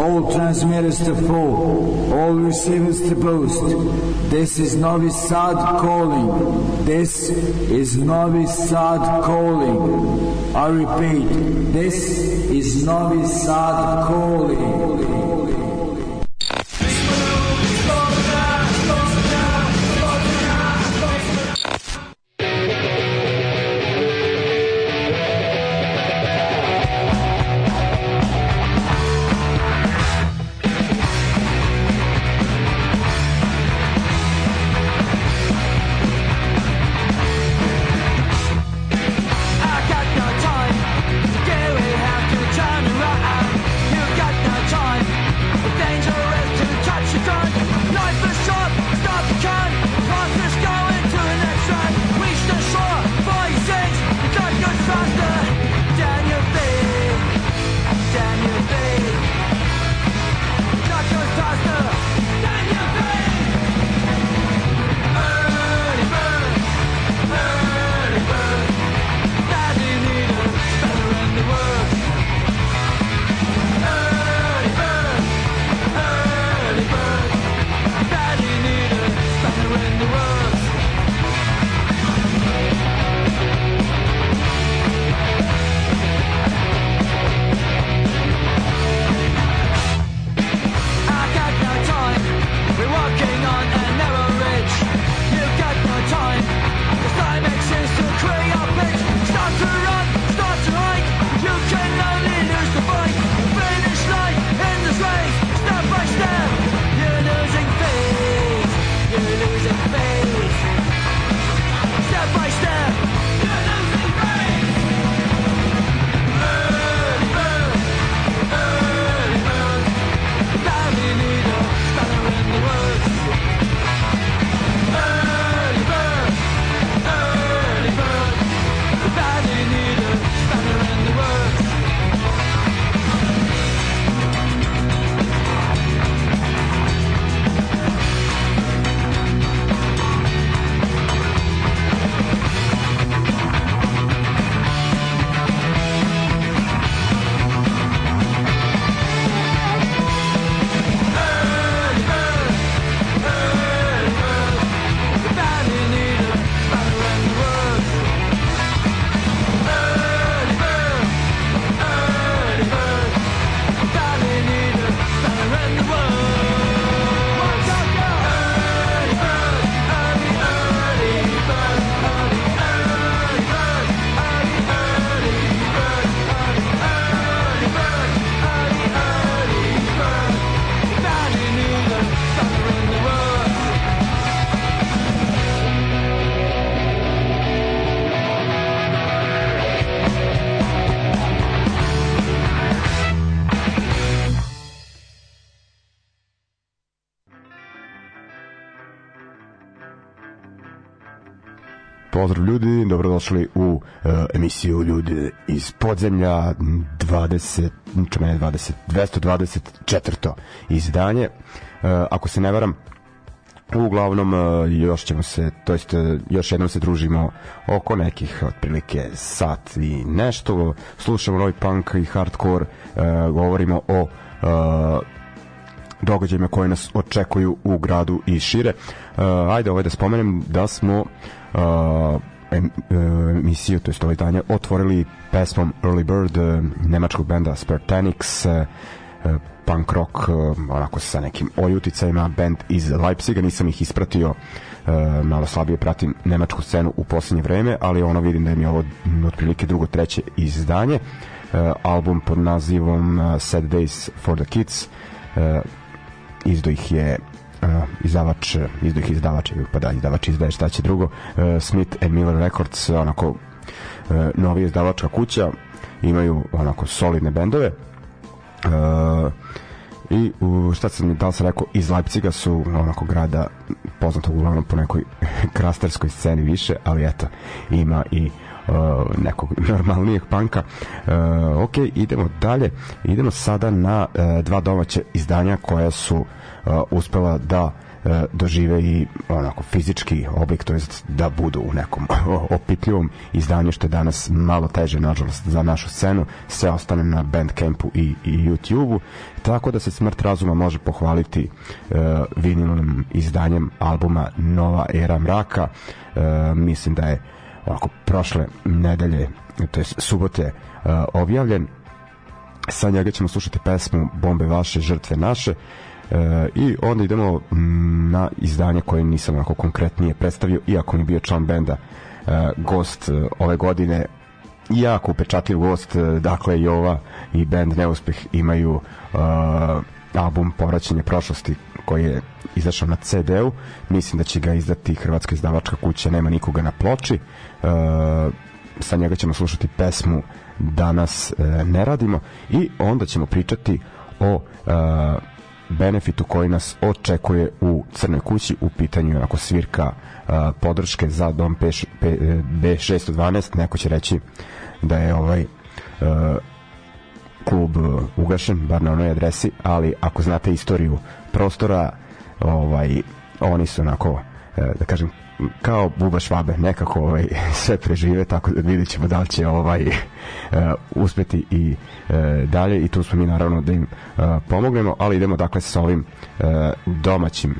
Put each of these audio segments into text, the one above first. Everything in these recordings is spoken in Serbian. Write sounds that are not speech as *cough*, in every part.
All transmitters to full, all receivers to boost. This is Novi Sad calling. This is Novi Sad calling. I repeat, this is Novi Sad calling. Pozdrav ljudi, dobrodošli u uh, emisiju Ljudi iz podzemlja 20, čeme 20, 224. izdanje. Uh, ako se ne varam, uglavnom uh, još ćemo se, to jest još jednom se družimo oko nekih otprilike sat i nešto, slušamo novi punk i hardcore, uh, govorimo o uh, događajima koji nas očekuju u gradu i šire. Uh, ajde ovaj da spomenem da smo uh, em, emisiju, to je ovaj danje, otvorili pesmom Early Bird uh, nemačkog benda Spartanix, uh, punk rock, onako sa nekim ojuticajima, band iz Leipziga, nisam ih ispratio, malo slabije pratim nemačku scenu u posljednje vreme, ali ono vidim da je ovo otprilike drugo, treće izdanje. Album pod nazivom Sad Days for the Kids, izdo ih je izdavač, ih izdavač, pa da, izdavač izdaje šta će drugo, uh, Smith and Miller Records, onako uh, novija izdavačka kuća, imaju onako solidne bendove, uh, i u, šta sam da li sam rekao iz Leipciga su onako grada poznatog uglavnom po nekoj *laughs* krasterskoj sceni više ali eto ima i uh, nekog *laughs* normalnijeg panka. Uh, ok idemo dalje. Idemo sada na uh, dva domaće izdanja koja su uh, uspela da e, dožive i onako fizički oblik, to jest da budu u nekom *laughs* opitljivom izdanju, što je danas malo teže, nažalost, za našu scenu. Sve ostane na Bandcampu i, i YouTubeu, tako da se Smrt razuma može pohvaliti e, vinilnim izdanjem albuma Nova era mraka. E, mislim da je ovako prošle nedelje, to je subote, e, objavljen. Sa njega ćemo slušati pesmu Bombe vaše, žrtve naše. E, I onda idemo mm, na izdanje koje nisam onako konkretnije predstavio, iako mi bio član benda e, gost e, ove godine. Jako upečatljiv gost, e, dakle i ova i band Neuspeh imaju uh, album Povraćanje prošlosti koji je izašao na CD-u, mislim da će ga izdati Hrvatska izdavačka kuća, nema nikoga na ploči. Uh, sa njega ćemo slušati pesmu Danas uh, ne radimo. I onda ćemo pričati o uh, benefitu koji nas očekuje u Crnoj kući. U pitanju ako svirka uh, podrške za dom P, P, B612 neko će reći da je ovaj uh, klub ugašen, bar na onoj adresi, ali ako znate istoriju prostora, ovaj, oni su onako, da kažem, kao buba švabe, nekako ovaj, *laughs* sve prežive, tako da vidjet ćemo da li će ovaj, uh, *laughs* uspeti i uh, dalje i tu smo mi naravno da im uh, pomognemo, ali idemo dakle sa ovim uh, domaćim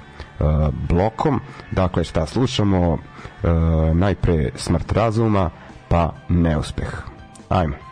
uh, blokom, dakle šta slušamo, uh, najpre smrt razuma, pa neuspeh. Ajmo.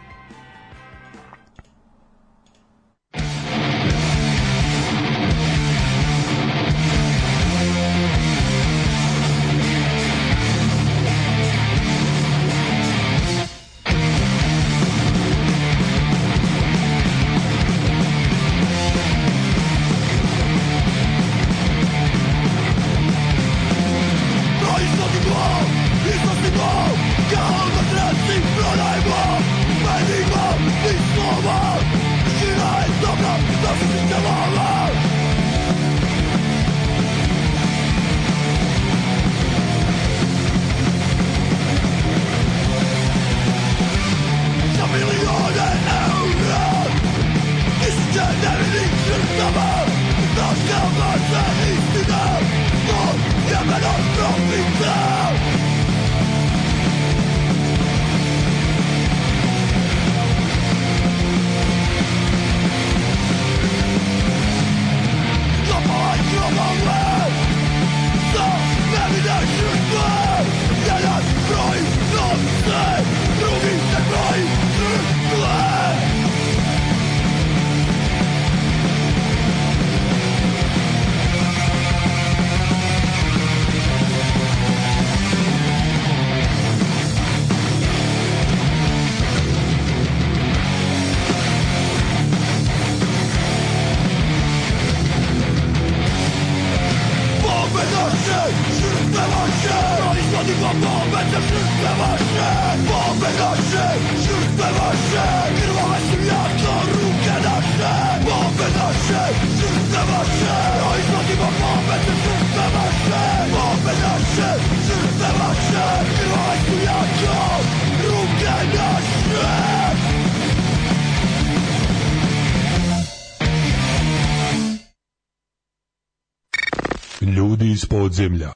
Podzemlja.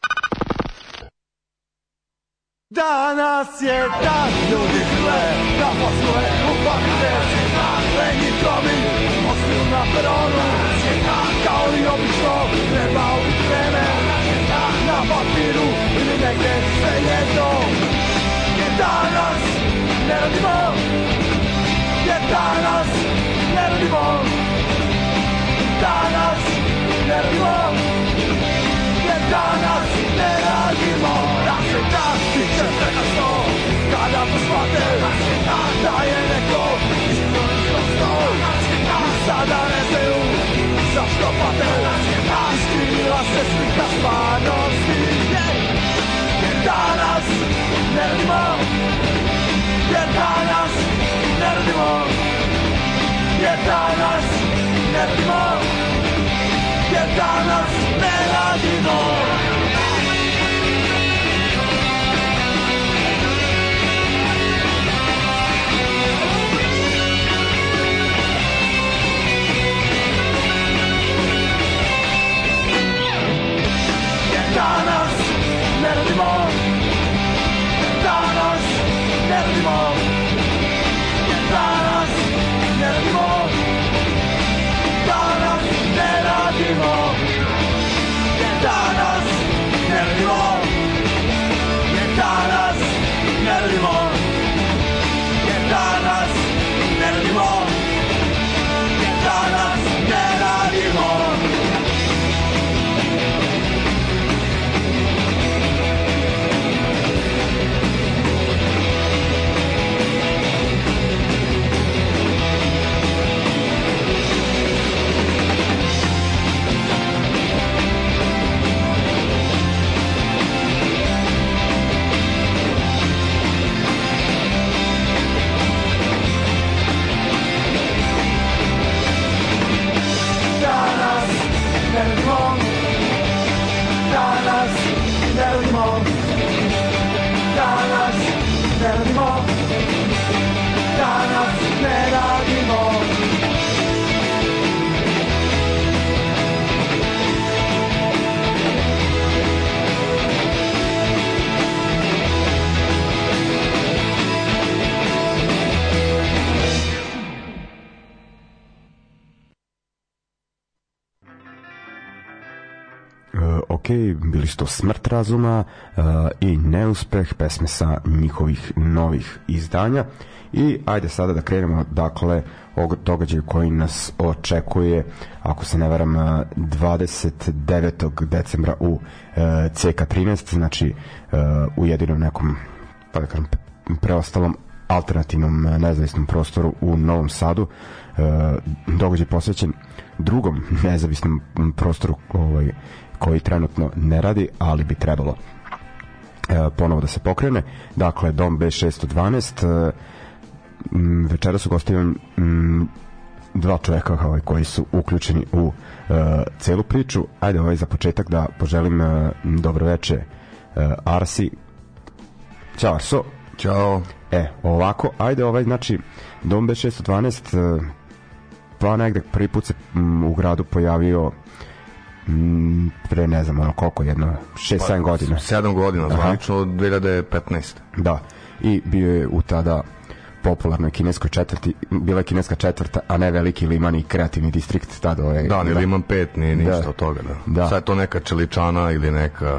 Danas je dan ljudi hle, da posluje u fakulteti, legitomi, ostaju na peronu, kao i obično, treba u vreme, na papiru ili negde sve jedno. Je danas, ne radimo, je danas, ne radimo, Kada poshvate da je neko ispunio sto I sada ne znaju zašto pate. Iskrila se slika stvarnosti. Jer danas ne radimo Jer danas ne radimo Jer danas ne radimo Jer danas ne radimo ne radimo Danas ne radimo bili su to Smrt razuma e, i Neuspeh, pesme sa njihovih novih izdanja. I ajde sada da krenemo, dakle, o događaju koji nas očekuje, ako se ne varam, e, 29. decembra u e, CK13, znači e, u jedinom nekom, pa da kažem, preostalom alternativnom nezavisnom prostoru u Novom Sadu. E, događaj posvećen drugom nezavisnom prostoru ovaj, koji trenutno ne radi, ali bi trebalo e, ponovo da se pokrene. Dakle, Dom B612 e, večera su gostivan m, dva čoveka ovaj, koji su uključeni u e, celu priču. Ajde ovaj za početak da poželim e, dobroveče e, Arsi. Ćao Arso. Ćao. E, ovako, ajde ovaj, znači, Dom B612 e, pa negde prvi put se m, u gradu pojavio m, pre ne znam ono koliko jedno 6-7 godina 7 godina, Aha. zvanično od 2015. da i bio je u tada popularnoj kineskoj četvrti bila je kineska četvrta a ne veliki liman i kreativni distrikt tada ovaj, Da, ni Liman 5, ni ništa Da. od toga, da. Da. Sad je to neka čeličana ili neka,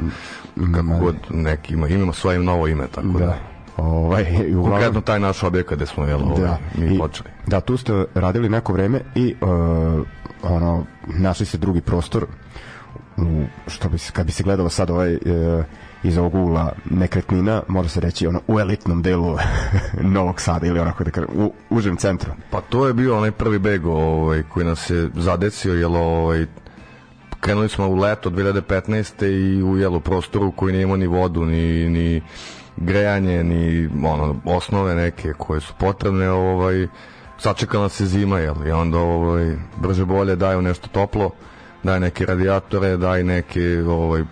kako god, neki ima, ima svoje novo ime, tako da. da ovaj, *laughs* uglavnom- Konkretno taj naš objekat gde smo, jel, ovaj, da, mi i- počeli. Da, tu ste radili neko vreme i uh, ono, našli ste drugi prostor u, što bi se, kad bi se gledalo sad ovaj uh, iz ovog ugla nekretnina, može se reći ono, u elitnom delu *laughs* Novog Sada ili onako da kažem, u užem centru. Pa to je bio onaj prvi beg ovaj, koji nas je zadesio, jel, ovaj, krenuli smo u leto 2015. i u jelu prostoru koji nije imao ni vodu, ni, ni grejanje, ni ono, osnove neke koje su potrebne, ovaj, sačekala se zima, jel, i onda ovaj, brže bolje daju nešto toplo, daj neke radijatore, daj neke, ovaj,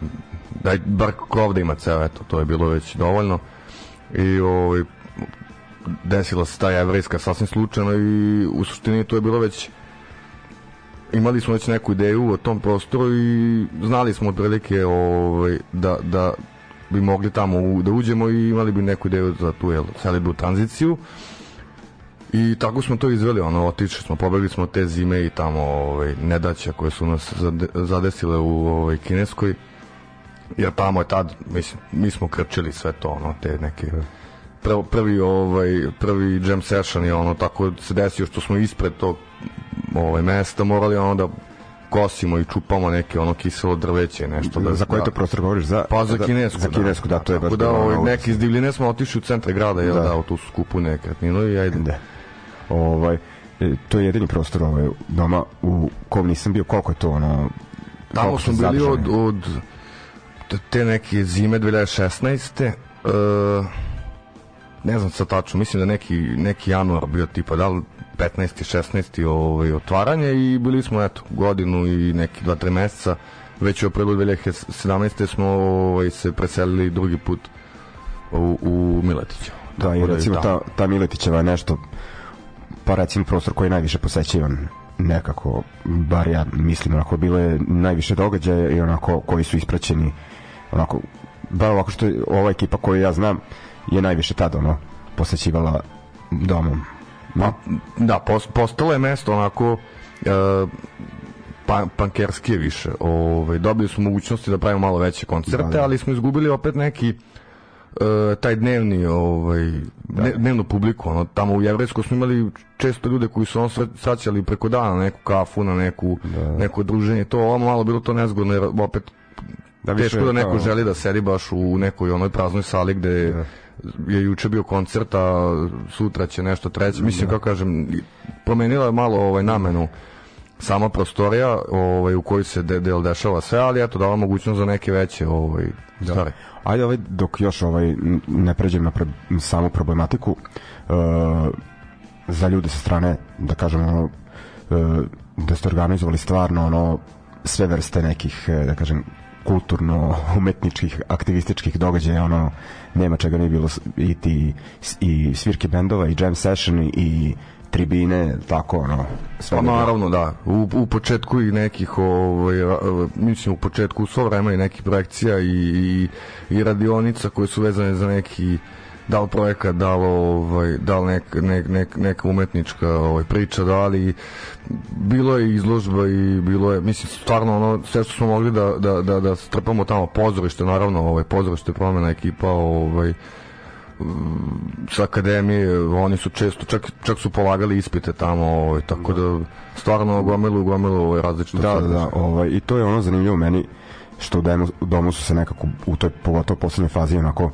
daj bar krov da ima ceo, eto, to je bilo već dovoljno. I ovaj, desila se ta jevrejska sasvim slučajno i u suštini to je bilo već imali smo već neku ideju o tom prostoru i znali smo otprilike ovaj, da, da bi mogli tamo u, da uđemo i imali bi neku ideju za tu jel, selidbu tranziciju i tako smo to izveli ono, otišli smo, pobegli smo te zime i tamo ovaj, nedaća koje su nas zade, zadesile u ovaj, kineskoj jer tamo je tad, mislim, mi smo krčili sve to, ono, te neke prvi, prvi ovaj prvi jam session je ono tako se desio što smo ispred tog ovaj mesta morali ono da kosimo i čupamo neke ono kiselo drveće nešto da za koji da, to prostor govoriš? Za, pa za kinesku Za kinesku, da, to je baš tako da ovaj, neki iz divljine smo otišli u centar grada jel Da. da, u tu skupu nekretninu i ajde Da. Ovaj, e, to je jedini prostor ovaj, doma u kom nisam bio, koliko je to ono... Tamo smo bili od, zadržani? od te- te neke zime 2016. E, ne znam sad tačno, mislim da neki, neki januar bio tipa, da li 15. 16. Ovaj, otvaranje i bili smo eto, godinu i neki 2-3 meseca već u aprilu 2017. smo ovaj, se preselili drugi put u, u Miletića. Da, i Tako recimo ta, ta Miletićeva je nešto, pa recimo prostor koji je najviše posećivan nekako, bar ja mislim, onako bilo je najviše događaja i onako koji su ispraćeni onako, bar ovako što je ova ekipa koju ja znam je najviše tada ono posećivala domom. Pa, da, pos, postalo je mesto onako e, pa, pankerskije više. Ovaj, dobili smo mogućnosti da pravimo malo veće koncerte, Da, da. ali smo izgubili opet neki e, taj dnevni ovaj dne, dnevnu publiku ono tamo u Jevrejsku smo imali često ljude koji su on svaćali preko dana na neku kafu na neku neko druženje. To ovo malo bilo to nezgodno jer opet Da, više teško da neko kao- želi da sedi baš u nekoj onoj praznoj sali gde je juče bio koncert, a sutra će nešto treće. Mislim, kako kažem, promenila je malo ovaj, namenu sama prostorija ovaj, u kojoj se de, del dešava sve, ali eto, dala mogućnost za neke veće ovaj, stvari. Ajde ovaj, dok još ovaj, ne pređem na pre, samu problematiku, uh, za ljude sa strane, da kažem, ono, uh, da ste organizovali stvarno ono, sve vrste nekih, eh, da kažem, kulturno *laughs* umetničkih aktivističkih događaja ono nema čega ne bilo i ti i svirke bendova i jam session i tribine, tako ono. Sve pa naravno, da. U, u početku i nekih, ovaj, mislim u početku svo vreme i nekih projekcija i, i, i radionica koje su vezane za neki da li projekat, da li, ovaj, da li nek, nek, nek, neka umetnička ovaj, priča, da li bilo je izložba i bilo je, mislim, stvarno ono, sve što smo mogli da, da, da, da strpamo tamo pozorište, naravno, ovaj, pozorište promena ekipa, ovaj, sa akademije, oni su često, čak, čak su polagali ispite tamo, ovaj, tako da stvarno gomilu, gomilu ovaj, različite da, da, da, ovaj, i to je ono zanimljivo meni, što u domu, u domu su se nekako u toj pogotovo poslednjoj fazi onako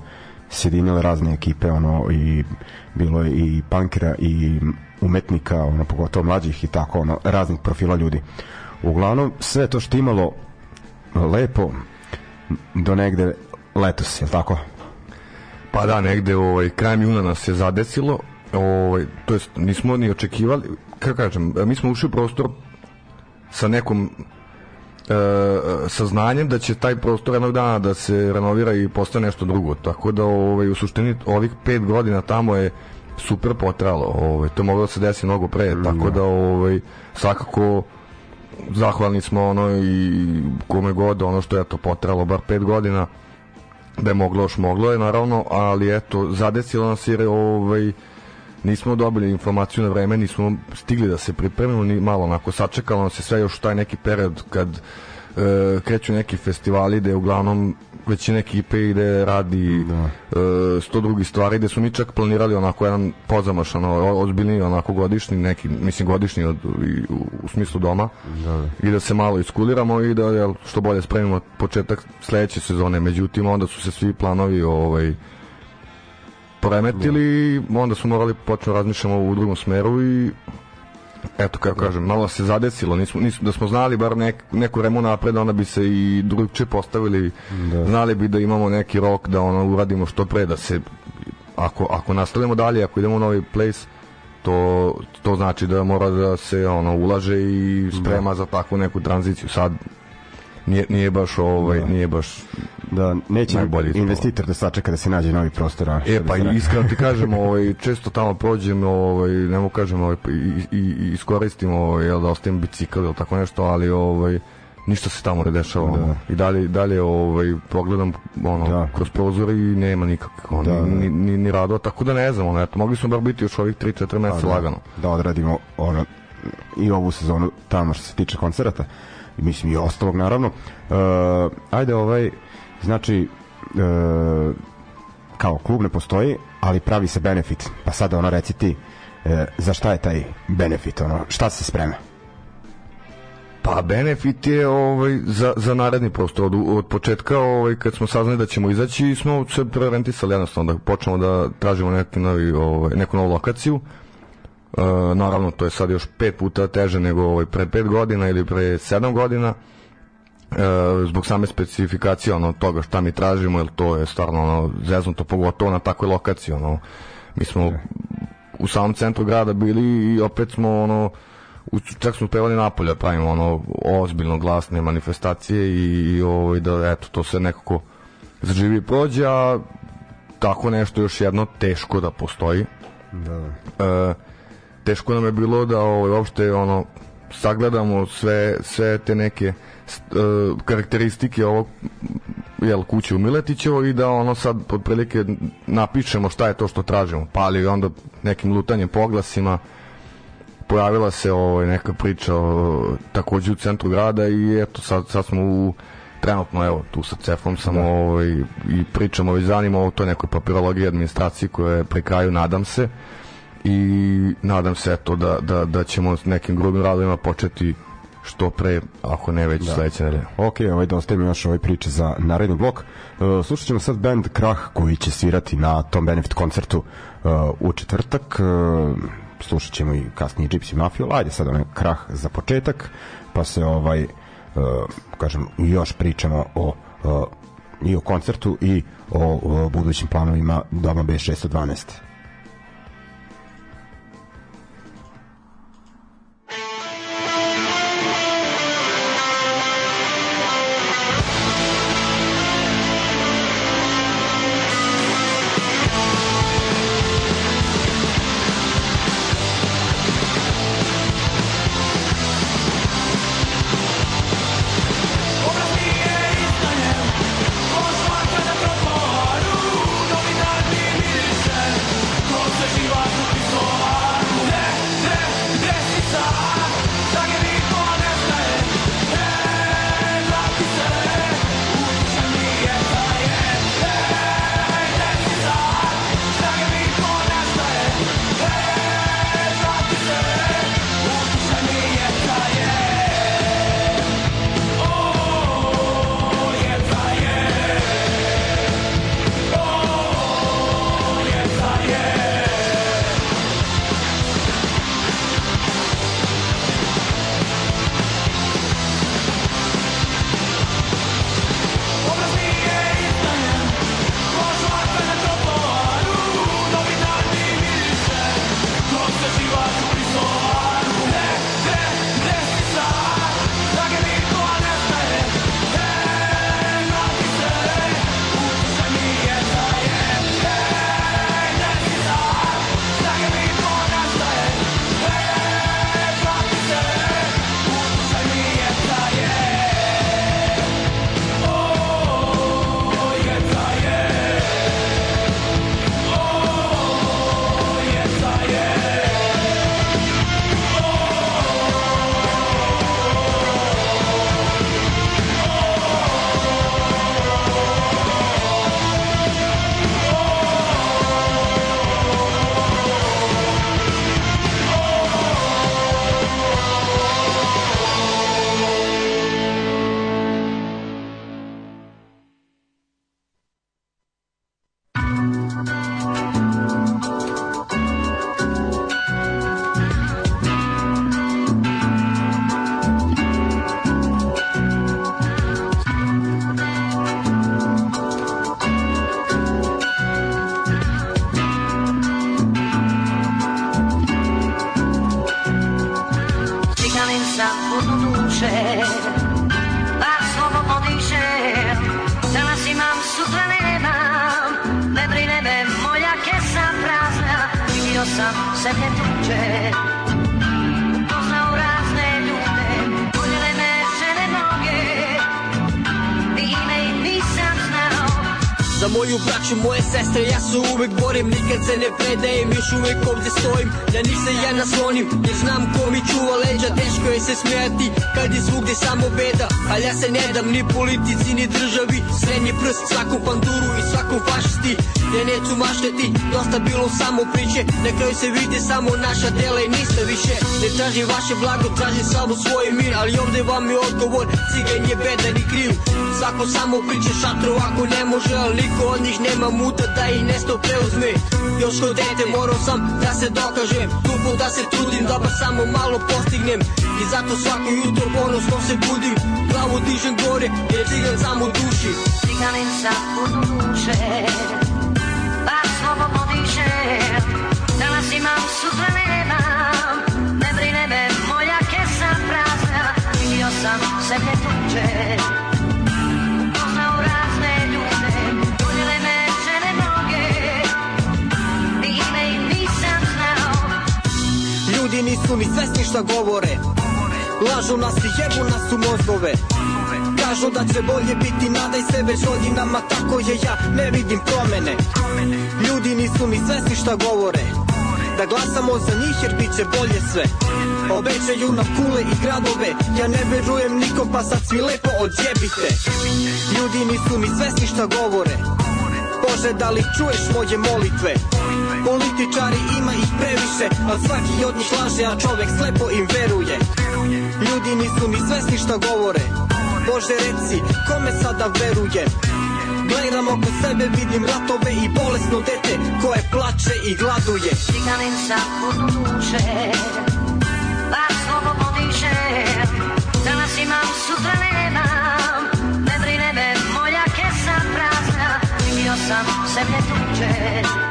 sjedinile razne ekipe ono i bilo je i pankera i umetnika ono pogotovo mlađih i tako ono raznih profila ljudi. Uglavnom sve to što imalo lepo do negde letos je tako Pa da, negde ovaj, krajem juna nas je zadesilo, ovaj, to jest nismo ni očekivali, kako kažem, mi smo ušli u prostor sa nekom e, saznanjem da će taj prostor jednog dana da se renovira i postane nešto drugo. Tako da ovaj, u suštini ovih pet godina tamo je super potralo. Ovaj, to je moglo da se desi mnogo pre, mm, tako da ovaj, svakako zahvalni smo ono i kome god ono što je to potralo bar pet godina da je moglo još moglo je naravno, ali eto, zadesilo nas jer ovaj, nismo dobili informaciju na vreme, nismo stigli da se pripremimo, ni malo onako sačekalo nas je sve još taj neki period kad e, kreću neki festivali gde uglavnom većina ekipe ide radi da. e, sto drugi stvari gde su mi čak planirali onako jedan pozamaš ono, ozbiljni onako godišnji neki mislim godišnji od, u, u smislu doma da, da. i da se malo iskuliramo i da jel, što bolje spremimo početak sledeće sezone međutim onda su se svi planovi ovaj poremetili da. onda su morali početi razmišljamo u drugom smeru i eto kako kažem, malo se zadesilo, nismo, nismo, da smo znali bar nek, neku remu napred, onda bi se i drugče postavili, da. znali bi da imamo neki rok da ono uradimo što pre, da se ako, ako nastavljamo dalje, ako idemo u novi place, to, to znači da mora da se ono ulaže i sprema da. za takvu neku tranziciju. Sad nije, nije baš ovaj, da. nije baš da neće investitor da sačeka da se nađe novi prostor. E pa da iskreno ti kažem, *laughs* ovaj često tamo prođem, ovaj ne mogu kažem, ovaj i, i, iskoristim ovaj jel da ostavim bicikl ili tako nešto, ali ovaj ništa se tamo ne dešava. Da. I dalje dalje ovaj pogledam ono da. kroz prozor i nema nikakvih ono, da, ni, ni, ni rado, tako da ne znam, ono, eto, mogli smo bar biti još ovih 3-4 meseca da, lagano. Da odradimo ono i ovu sezonu tamo što se tiče koncerata i mislim i ostalog naravno. Uh, ajde ovaj Znači, e, kao klub ne postoji, ali pravi se benefit. Pa sada ono reci ti, e, za šta je taj benefit? Ono, šta se sprema? Pa benefit je ovaj za za naredni prostor od, od početka ovaj kad smo saznali da ćemo izaći smo se prerentisali jednostavno da počnemo da tražimo neki novi ovaj neku novu lokaciju. E, naravno to je sad još pet puta teže nego ovaj pre pet godina ili pre sedam godina e, zbog same specifikacije ono toga šta mi tražimo jer to je stvarno ono zeznuto pogotovo na takvoj lokaciji ono. Mi smo u samom centru grada bili i opet smo ono čak smo pevali napolje da pravimo ono ozbiljno glasne manifestacije i, i ovaj, da eto to se nekako zaživi prođe a tako nešto još jedno teško da postoji. Da. E, teško nam je bilo da ovaj, uopšte ono sagledamo sve, sve te neke uh, karakteristike ovog jel, kuće u Miletićevo i da ono sad pod prilike napišemo šta je to što tražimo. Pa ali onda nekim lutanjem poglasima pojavila se ovaj, neka priča o, takođe u centru grada i eto sad, sad smo u trenutno evo tu sa Cefom sam da. ovaj, i pričamo već zanima o toj nekoj papirologiji administraciji koja je pri kraju nadam se i nadam se eto da, da, da ćemo s nekim grubim radovima početi što pre, ako ne već da. sledeće nedelje. Ok, ovaj, da ostavimo još ovaj priče za naredni blok. Uh, slušat ćemo sad band Krah koji će svirati na tom benefit koncertu uh, u četvrtak. Uh, slušat ćemo i kasnije Gypsy Mafia. Ajde sad onaj Krah za početak, pa se ovaj uh, kažem, još pričamo o uh, i o koncertu i o, o budućim planovima Doma B612. Još uvek ovdje stojim. Da njih se ja naslonim, jer znam ko mi čuva leđa. Teško je se smijati, kad je svugde samo beda. Ali ja se ne dam ni politici, ni državi. Srednji prst svakom panduru i svakom fašisti Ja neću maštati, dosta bilo samo priče. Na kraju se vide samo naša dela i ništa više. Ne tražim vaše blago, tražim samo svoj mir. Ali ovde vam je odgovor, cigan je bedan i kriv. Svako samo priče šatru ako ne može Ali niko od njih nema muta da ih nesto preuzme Još kod dete morao sam da se dokažem. Tupo da se trudim da ba samo malo postignem. I zato svako jutro ponosno se budim Glavu dižem gore jer cigan sam u duši. Ciganin sam u duše Bar slobodno dišem Danas imam, sutra nemam Ne brine me, moja kesa prazna. Vidio sam sebe tuče Ljudi nisu ni svesni šta govore. Lažu nas i jebu nas u mozgove. Kažu da će bolje biti, nadaj se već godinama Tako je ja, ne vidim promene. Ljudi nisu ni svesni šta govore. Da glasamo za njih jer bit će bolje sve. Obećaju nam kule i gradove Ja ne verujem nikom pa sad svi lepo odjebite. Ljudi nisu ni svesni šta govore. Bože, da li čuješ moje molitve? Političari ima ih previše, a svaki od njih laže, a čovek slepo im veruje. Ljudi nisu ni svesni šta govore. Bože, reci, kome sada verujem? Gledam oko sebe, vidim ratove i bolesno dete koje plače i gladuje. Ciganin sam u duše Bar Danas imam, sutra nemam Ne brine me, moja kesa prazna Vidio sam sebe tuče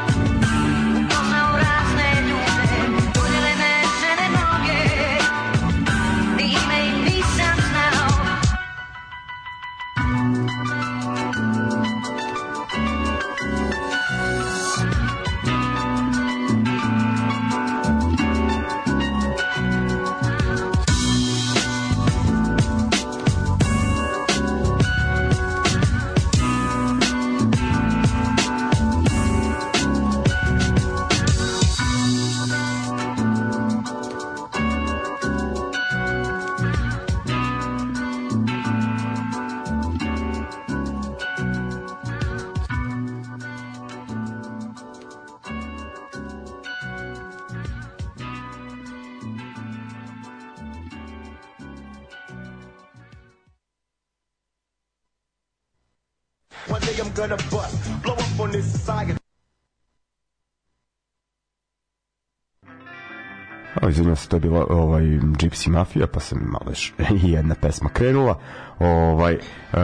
O, izvinjam se, to bila ovaj, Gypsy Mafia, pa sam malo još *laughs* jedna pesma krenula. Ovaj, uh,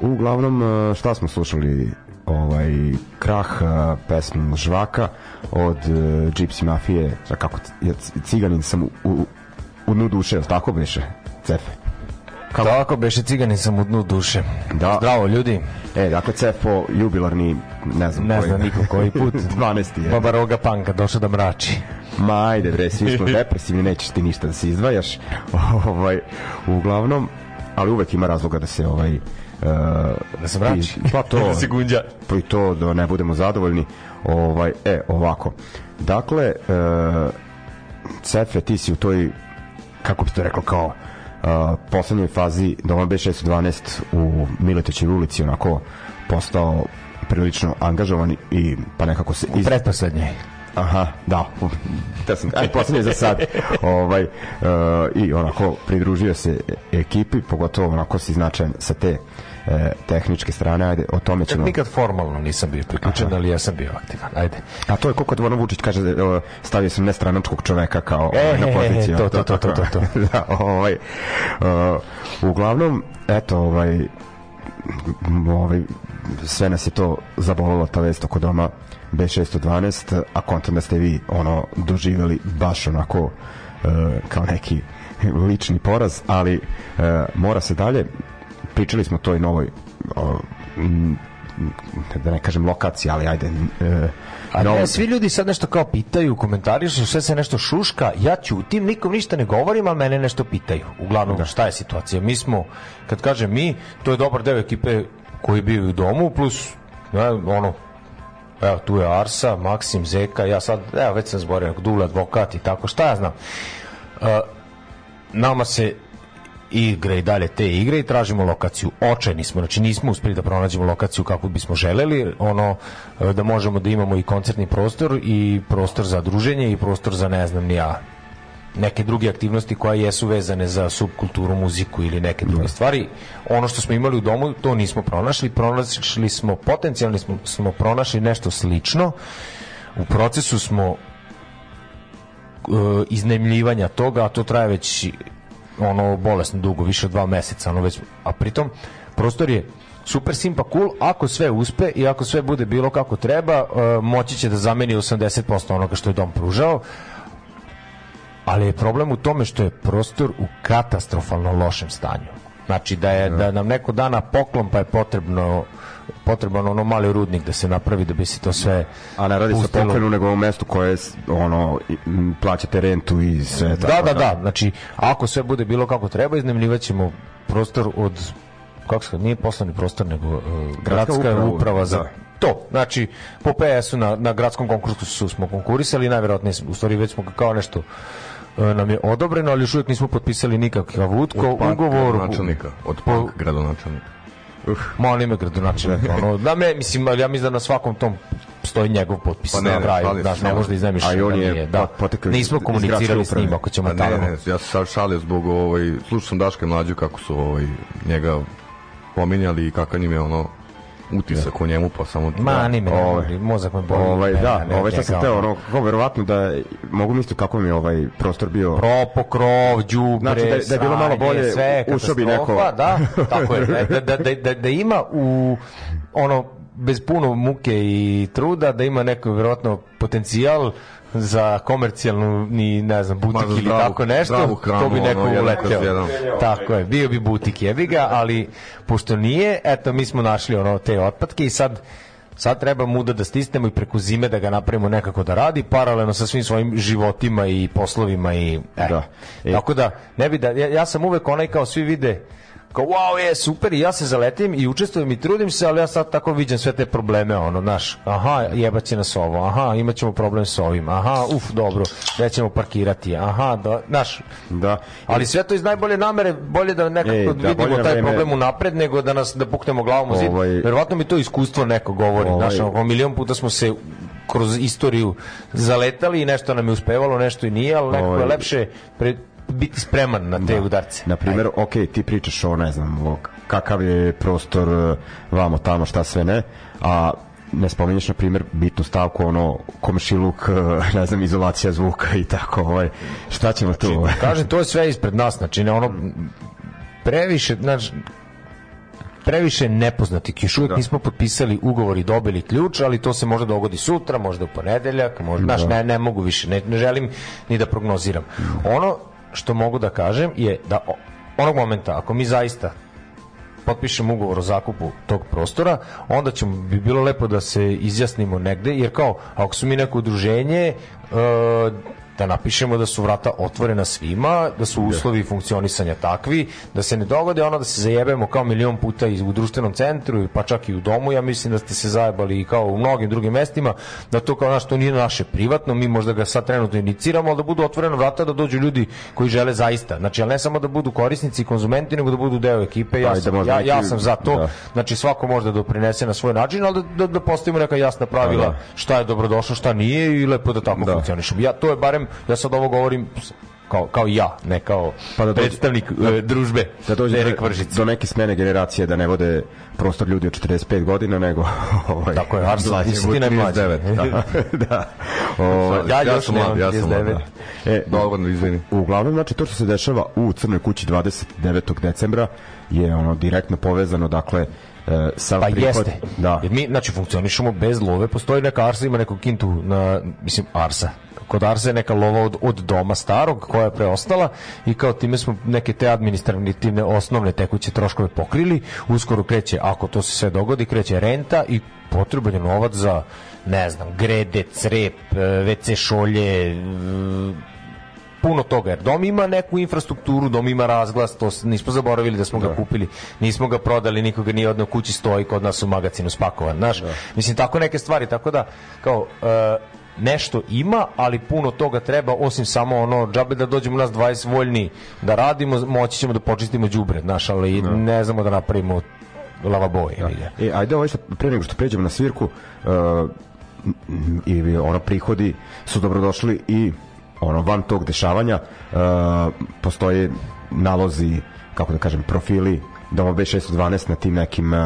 uglavnom, uh, šta smo slušali? Ovaj, krah uh, pesmu Žvaka od uh, Gypsy Mafije, a kako, ciganin sam u, u, u dnu duše, tako beše? Cefe. Kako? Tako beše ciganin sam u dnu duše. Da. Zdravo ljudi. E, dakle, Cefo, jubilarni, ne znam Ne koji. znam niko koji put. *laughs* 12. je. Baba Roga Panka došao da mrači. Ma ajde bre, svi smo *laughs* depresivni, nećeš ti ništa da se izdvajaš. *laughs* ovaj, uglavnom, ali uvek ima razloga da se ovaj uh, Da se mrači. Pa to, *laughs* Da se gunđa. Pa i to da ne budemo zadovoljni. Ovaj, e, ovako. Dakle, uh, Cefe, ti si u toj, kako bi to rekao, kao uh, poslednjoj fazi Doma B612 u Miletićoj ulici onako postao prilično angažovan i pa nekako se iz, Pretposlednje. Aha, da. Da sam, aj, poslednje za sad. ovaj, uh, I onako pridružio se ekipi, pogotovo onako si značajan sa te e, tehničke strane, ajde, o tome Čak ćemo... nikad formalno nisam bio priključen, ali ja sam bio aktivan. Ajde. A to je koliko Dvorno Vučić kaže, e, stavio sam nestranačkog čoveka kao E, ovaj, na e, poziciju. to, to, to, to, to, to. *laughs* da, ovaj, uh, uglavnom, eto, ovaj, ovaj, sve nas je to zabolilo ta vest oko doma B612, a kontam da ste vi ono doživjeli baš onako uh, kao neki lični poraz, ali e, mora se dalje. Pričali smo toj novoj o, m, da ne kažem lokaciji, ali ajde e, A ne, svi ljudi sad nešto kao pitaju, komentarišu, sve se nešto šuška, ja ćutim, nikom ništa ne govorim, ali mene nešto pitaju. Uglavnom, šta je situacija? Mi smo, kad kažem mi, to je dobar deo ekipe koji bio u domu, plus, ne, ono, evo, tu je Arsa, Maksim, Zeka, ja sad, evo, već sam zborio, Dule, advokat i tako, šta ja znam. E, nama se igra i dalje te igre i tražimo lokaciju. Očajni smo, znači nismo uspeli da pronađemo lokaciju kako bismo želeli, ono e, da možemo da imamo i koncertni prostor i prostor za druženje i prostor za ne znam ni ja neke druge aktivnosti koje jesu vezane za subkulturu, muziku ili neke druge stvari. Ono što smo imali u domu, to nismo pronašli. Pronašli smo, potencijalno smo, smo pronašli nešto slično. U procesu smo e, iznajmljivanja toga, a to traje već ono bolesno dugo, više od dva meseca, ono već, a pritom prostor je super simpa cool, ako sve uspe i ako sve bude bilo kako treba, e, moći će da zameni 80% onoga što je dom pružao, ali je problem u tome što je prostor u katastrofalno lošem stanju. Znači da je da nam neko dana poklon pa je potrebno potreban ono mali rudnik da se napravi da bi se to sve A ne radi se o poklonu, nego o mestu koje ono, plaćate rentu i sve. Da, tako da, da. Znači, ako sve bude bilo kako treba, iznajmljivat ćemo prostor od kako se nije poslovni prostor, nego uh, gradska, uprava, uprava, za da. to. Znači, po PS-u na, na gradskom konkursu su smo konkurisali najverovatnije, u stvari već smo kao nešto nam je odobreno, ali još uvijek nismo potpisali nikakav utko, Od ugovor. gradonačelnika, od po- gradonačelnika. Molim me gradonačelnik. *laughs* ono, da me, mislim, ali ja mislim da na svakom tom stoji njegov potpis Pa ne, na ne, kraju. Da, ne možda se. iznajmiš. A i on da je da. pot- potekao Nismo komunicirali s njim, ako ćemo Pa ne, tamo. ne, ja sam šalio zbog ovaj, slušao sam Daška i Mlađu kako su ovaj, njega pominjali i kakav im je ono utisak o njemu, pa samo... Ma, ni me, Ovaj. mozak me boli. Ovaj, Ne, da, ne, ovaj šta sam teo, ono, kako verovatno da mogu misliti kako mi ovaj prostor bio Propo, krov, đubre, Znači, da da je bilo malo bolje, sve, ušao bi neko- Da, tako je. *laughs* Da, da, da, da, da ima u ono bez puno muke i truda da ima neko verovatno potencijal za komercijalnu ni ne znam butik Ma, ili zdravu- tako nešto hranu, to bi neko ono, uleteo jedan. tako je bio bi butik jebi ga ali pošto nije eto mi smo našli ono te otpadke i sad Sad treba muda da stisnemo i preko zime da ga napravimo nekako da radi paralelno sa svim svojim životima i poslovima i e. Da. E. Tako da ne bi da ja, ja sam uvek onaj kao svi vide kao wow je super i ja se zaletim i učestvujem i trudim se ali ja sad tako viđam sve te probleme ono naš aha jebaće nas ovo aha imaćemo problem s ovim aha uf dobro nećemo parkirati aha da naš Da. ali sve to iz najbolje namere bolje da nekako Ej, da, vidimo taj vreme. problem unapred nego da nas da puknemo glavom u zid Ovaj- verovatno mi to iskustvo neko govori Ovaj- znaš ono, milion puta smo se kroz istoriju zaletali i nešto nam je uspevalo nešto i nije ali nekako je Ovaj- lepše pre, biti spreman na te udarce Na primjer, ok, ti pričaš o, ne znam, o kakav je prostor e, vamo, tamo, šta sve ne, a ne spominješ, na primjer, bitnu stavku, ono, komšiluk, e, ne znam, izolacija zvuka i tako, ovaj, šta ćemo tu? ovaj? Kažem, to je sve ispred nas, znači ne ono previše, znači previše nepoznatih. Još uvijek nismo potpisali ugovor i dobili ključ, ali to se možda dogodi sutra, možda u ponedeljak, možda, znaš, ne, ne mogu više, ne, ne želim ni da prognoziram. Ono što mogu da kažem je da onog momenta, ako mi zaista potpišemo ugovor o zakupu tog prostora, onda ćemo bi bilo lepo da se izjasnimo negde, jer kao, ako su mi neko udruženje, e, da napišemo da su vrata otvorena svima, da su uslovi funkcionisanja takvi, da se ne dogode ono da se zajebemo kao milion puta i u društvenom centru, pa čak i u domu, ja mislim da ste se zajebali i kao u mnogim drugim mestima, da to kao naš, to nije naše privatno, mi možda ga sad trenutno iniciramo, ali da budu otvorena vrata, da dođu ljudi koji žele zaista. Znači, ali ne samo da budu korisnici i konzumenti, nego da budu deo ekipe. Ja, da sam, možda ja, ja sam za to. da. Znači, svako može da doprinese na svoj način, ali da, da, da postavimo neka jasna pravila da. šta je dobrodošlo, šta nije i lepo da tako Da. funkcionišemo. Ja, to je barem, ja sad ovo govorim kao, kao ja, ne kao Pa da dođe- predstavnik e, družbe Da dođe Derek do, Vržić. do neke smene generacije, da ne vode prostor ljudi od 45 godina, nego... *laughs* Ovaj, Tako je, Arsen, mlađi. ti si ti najmlađi. 39, da, *laughs* da. Ovaj, Ja Ja sam mlad, ja sam mlad, 39. da. E, Dobro, izvini. Uglavnom, znači, to što se dešava u Crnoj kući 29. decembra je ono direktno povezano, dakle, e, sav Pa prihod, jeste. da, Jer mi, znači, funkcionišemo bez love, postoji neka Arsa, ima neku kintu na, mislim, Arsa. Kod Arsa je neka lova od, od doma starog koja je preostala i kao time smo neke te administrativne osnovne tekuće troškove pokrili. Uskoro kreće, ako to se sve dogodi, kreće renta i potreban je novac za ne znam, grede, crep, WC šolje, e, puno toga, jer dom ima neku infrastrukturu, dom ima razglas, to nismo zaboravili da smo ga kupili, nismo ga prodali, nikoga nije odneo kući, stoji kod nas u magacinu spakovan, znaš, mislim, tako neke stvari, tako da, kao, e, nešto ima, ali puno toga treba, osim samo ono, džabe da dođemo nas 20 voljni da radimo, moći ćemo da počistimo đubre, znaš, ali ne znamo da napravimo lavaboj. Da. E, ajde ovaj što, pre nego što pređemo na svirku, uh, i ono prihodi su dobrodošli i ono van tog dešavanja uh, postoje nalozi, kako da kažem, profili Doma B612 na tim nekim uh,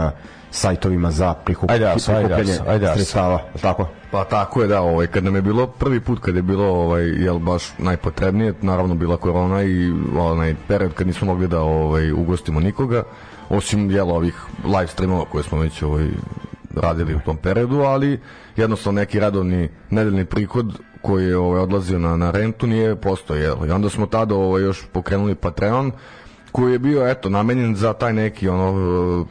sajtovima za prikup, Ajde, ajde, prikupljanje ajde, Aso. sredstava, tako? Pa tako je da, ovaj kad nam je bilo prvi put kad je bilo ovaj jel baš najpotrebnije, naravno bila korona i onaj period kad nismo mogli da ovaj ugostimo nikoga, osim jel ovih live streamova koje smo već ovaj radili u tom periodu, ali jednostavno neki radovni nedeljni prihod koji je ovaj odlazio na na rentu nije postojao. I onda smo tada ovaj još pokrenuli Patreon koji je bio eto namenjen za taj neki ono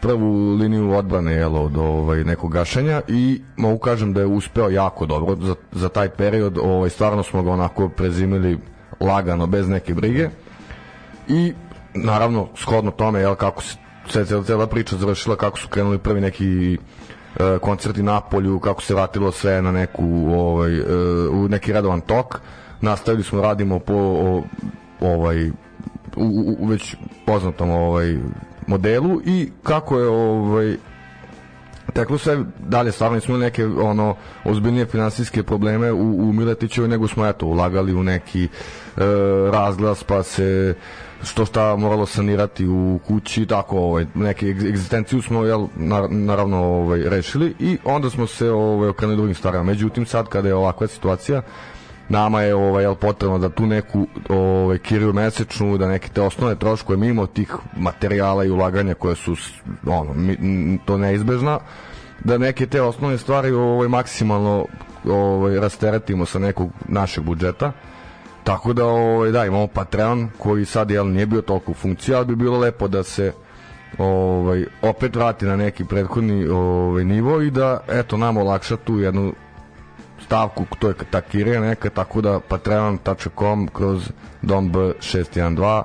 prvu liniju odbrane jel, od ovaj, nekog gašenja i mogu kažem da je uspeo jako dobro za, za taj period ovaj, stvarno smo ga onako prezimili lagano, bez neke brige i naravno shodno tome jel, kako se cela, cela priča završila kako su krenuli prvi neki e, koncerti na polju, kako se vratilo sve na neku ovaj, e, u neki redovan tok. Nastavili smo radimo po ovaj u, u, u već poznatom ovaj modelu i kako je ovaj teklo sve dalje stvarno imali neke ono ozbiljnije finansijske probleme u, u Miletićevoj nego smo eto ulagali u neki e, razglas pa se što šta moralo sanirati u kući tako ovaj neke egz- egzistenciju smo jel na, naravno ovaj rešili i onda smo se ovaj okrenuli drugim stvarima. Međutim sad kada je ovakva situacija nama je ovaj jel potrebno da tu neku ovaj kiriju mesečnu da neke te osnovne troškove mimo tih materijala i ulaganja koje su ono mi, to neizbežna da neke te osnovne stvari ovaj maksimalno ovaj rasteretimo sa nekog našeg budžeta tako da ovaj da imamo Patreon koji sad jel nije bio toliko u funkciji ali bi bilo lepo da se ovaj opet vrati na neki prethodni ovaj nivo i da eto nam olakša tu jednu stavku, to je ta kirija neka, tako da patreon.com kroz dom B612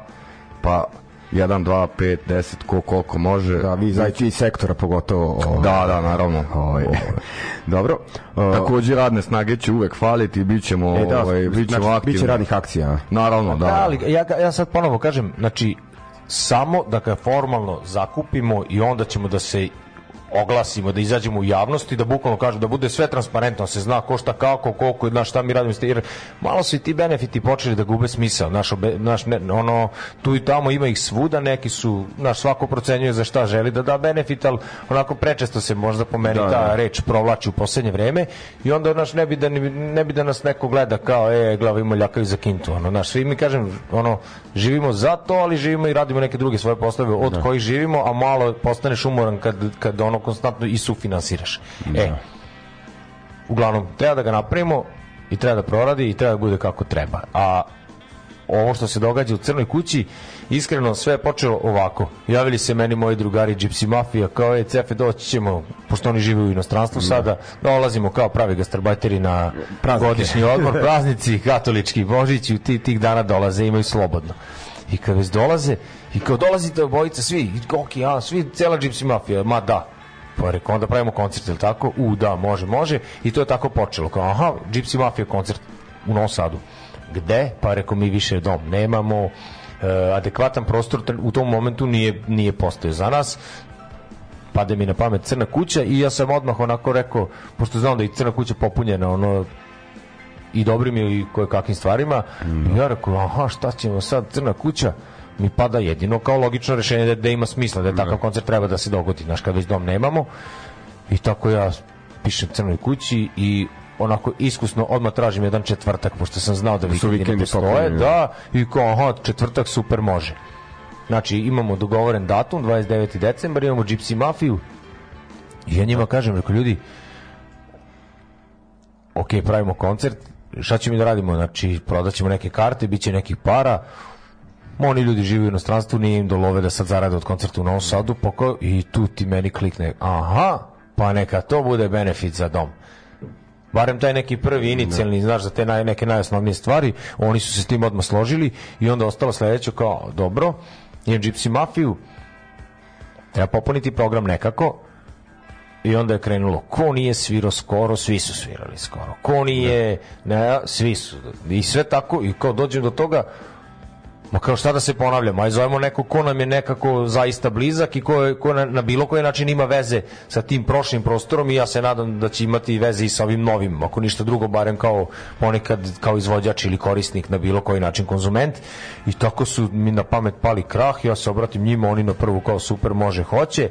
pa 1, 2, 5, 10, ko koliko može. Da, vi iz IT sektora pogotovo. Ovaj, Da, da, naravno. Ovaj, dobro. Uh, *laughs* Takođe radne snage će uvek faliti, bit ćemo, e, da, ovaj, bit ćemo znači, aktivni. biće radnih akcija. Naravno, da. Da, ali ja, ja sad ponovo kažem, znači, samo da ga formalno zakupimo i onda ćemo da se oglasimo, da izađemo u javnost i da bukvalno kažem da bude sve transparentno, da se zna ko šta kako, koliko, na šta mi radimo, jer malo su i ti benefiti počeli da gube smisao, naš, obe, naš ne, ono, tu i tamo ima ih svuda, neki su, naš svako procenjuje za šta želi da da benefit, ali onako prečesto se možda po meni Da, ta da. reč provlači u poslednje vreme i onda naš ne bi da ne bi da nas neko gleda kao e glava ima ljakaju za kintu ono naš svi mi kažem ono živimo za to ali živimo i radimo neke druge svoje poslove od kojih živimo a malo postaneš umoran kad kad ono konstantno i sufinansiraš e uglavnom treba da ga napravimo i treba da proradi i treba da bude kako treba a ovo što se događa u Crnoj kući, iskreno sve je počelo ovako. Javili se meni moji drugari Gypsy Mafija, kao je Cefe, doći ćemo, pošto oni žive u inostranstvu sada, dolazimo kao pravi gastarbajteri na Praznike. godišnji odmor, praznici, katolički, božići, u ti, tih dana dolaze, imaju slobodno. I kad već dolaze, i kao dolazite obojica, svi, i ok, ja, svi, cela Gypsy Mafija, ma da, pa rekao, onda pravimo koncert, ili tako? U, da, može, može. I to je tako počelo. Kao, aha, Gypsy Mafia koncert u Novom Sadu. Gde? Pa rekao, mi više dom nemamo, e, adekvatan prostor u tom momentu nije, nije postojao za nas pade mi na pamet crna kuća i ja sam odmah onako rekao, pošto znam da je crna kuća popunjena ono i dobrim i koje kakvim stvarima i ja rekao, aha šta ćemo sad crna kuća mi pada jedino kao logično rešenje da, da ima smisla da takav koncert treba da se dogodi znaš kad već dom nemamo i tako ja pišem crnoj kući i onako iskusno odmah tražim jedan četvrtak pošto sam znao da su vikendi ne postoje popunjeni, da i kao aha četvrtak super može Znači, imamo dogovoren datum, 29. decembar, imamo Gypsy Mafiju. I ja njima kažem, rekao, ljudi, ok, pravimo koncert, šta ćemo da radimo? Znači, prodaćemo neke karte, bit će nekih para, oni ljudi žive u inostranstvu, nije im do love da sad zarade od koncerta u Novom Sadu, kao, i tu ti meni klikne, aha, pa neka to bude benefit za dom. Barem taj neki prvi inicijalni, znaš, za te naj, neke najosnovnije stvari, oni su se s tim odmah složili i onda ostalo sledeće kao, dobro, imam Gypsy Mafiju, treba popuniti program nekako, i onda je krenulo ko nije svirao skoro svi su svirali skoro. Ko nije ne, svi su. I sve tako i kao dođem do toga Ma kao šta da se ponavljamo, aj zovemo neko ko nam je nekako zaista blizak i ko, je, ko na, na bilo koji način ima veze sa tim prošlim prostorom i ja se nadam da će imati veze i sa ovim novim, ako ništa drugo, barem kao ponekad kao izvođač ili korisnik na bilo koji način konzument. I tako su mi na pamet pali krah, ja se obratim njima, oni na prvu kao super može, hoće.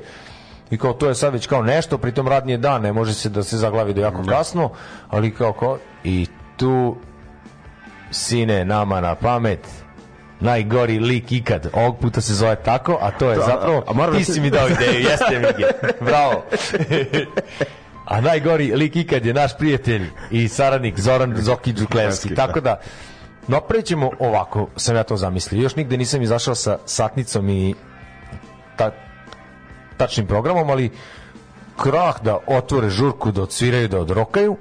I kao to je sad već kao nešto, pritom radni je dan, ne može se da se zaglavi do jako kasno, ali kao kao i tu sine nama na pamet najgori lik ikad. Ovog puta se zove tako, a to je zapravo a da ti si mi dao ideju, jeste Mige. Bravo. a najgori lik ikad je naš prijatelj i saradnik Zoran Zoki Đuklevski. Tako da napravit ćemo ovako, sam ja to zamislio. Još nigde nisam izašao sa satnicom i ta, tačnim programom, ali krah da otvore žurku, da odsviraju, da odrokaju,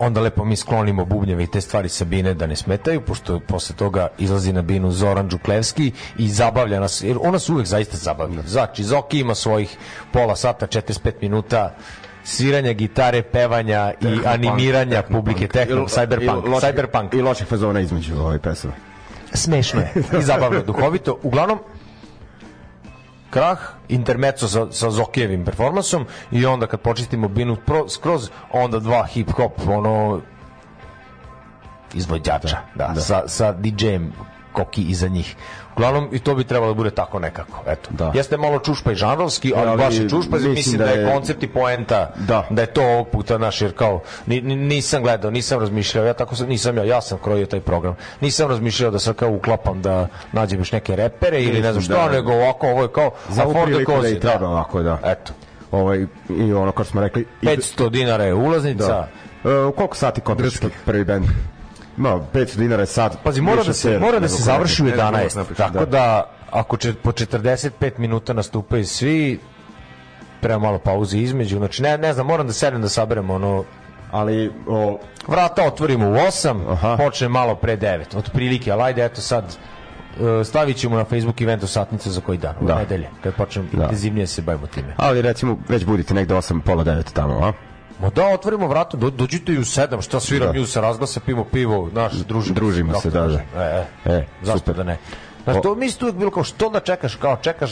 onda lepo mi sklonimo bubnjeve i te stvari sa bine da ne smetaju, pošto posle toga izlazi na binu Zoran Đuklevski i zabavlja nas, jer ona se uvek zaista zabavlja. Znači, Zoki ima svojih pola sata, 45 minuta sviranja gitare, pevanja i animiranja publike techno, cyberpunk, cyberpunk. I loših fazona između ovaj pesama. Smešno je *laughs* i zabavno, duhovito. Uglavnom, krah, intermezzo sa, sa Zokijevim performansom i onda kad počistimo binu pro, skroz, onda dva hip-hop, ono, izvođača, da, da. sa, sa DJ-em koki iza njih. Uglavnom, i to bi trebalo da bude tako nekako. Eto. Da. Jeste malo čušpa i žanrovski, ali, Ali baš je čušpa, mislim mislim, da da, je je- koncept i poenta, Da. da je to ovog puta naš, jer kao, ni, ni- nisam gledao, nisam razmišljao, ja tako sam, nisam ja, ja sam krojio taj program, nisam razmišljao da sad kao uklapam da nađem još neke repere ili ne znam šta, Da. nego ovako, ovo je kao, Za ovu priliku da i treba ovako, da. Eto, Ovaj, I ono, kao što smo rekli... i- 500 dinara je ulaznica, Da. E, koliko sati koncertski prvi band? Ma, 500 dinara je sad. Pazi, mora da se mora da se završi u Ne, ne, 11. ne, ne, Tako da. da ako će po 45 minuta nastupaju svi treba malo pauze između. Znači ne ne znam, moram da sedem da saberemo ono Ali, o, vrata otvorimo u 8, Aha. počne malo pre 9. Otprilike, ali ajde eto sad e, stavit ćemo na Facebook eventu satnicu za koji dan, u Da. nedelje, kad počnem Da. intenzivnije se bavimo time. ali recimo, već budite negde 8, pola 9 tamo, a? Ma da, otvorimo vrata, do, dođite i u 7, šta sviram Da. da. se razglasa, pimo pivo, naš, družimo, Družimo se, da, da. E, e, E, zašto super. da ne? Znaš, to mi uvijek bilo kao, što da čekaš, kao čekaš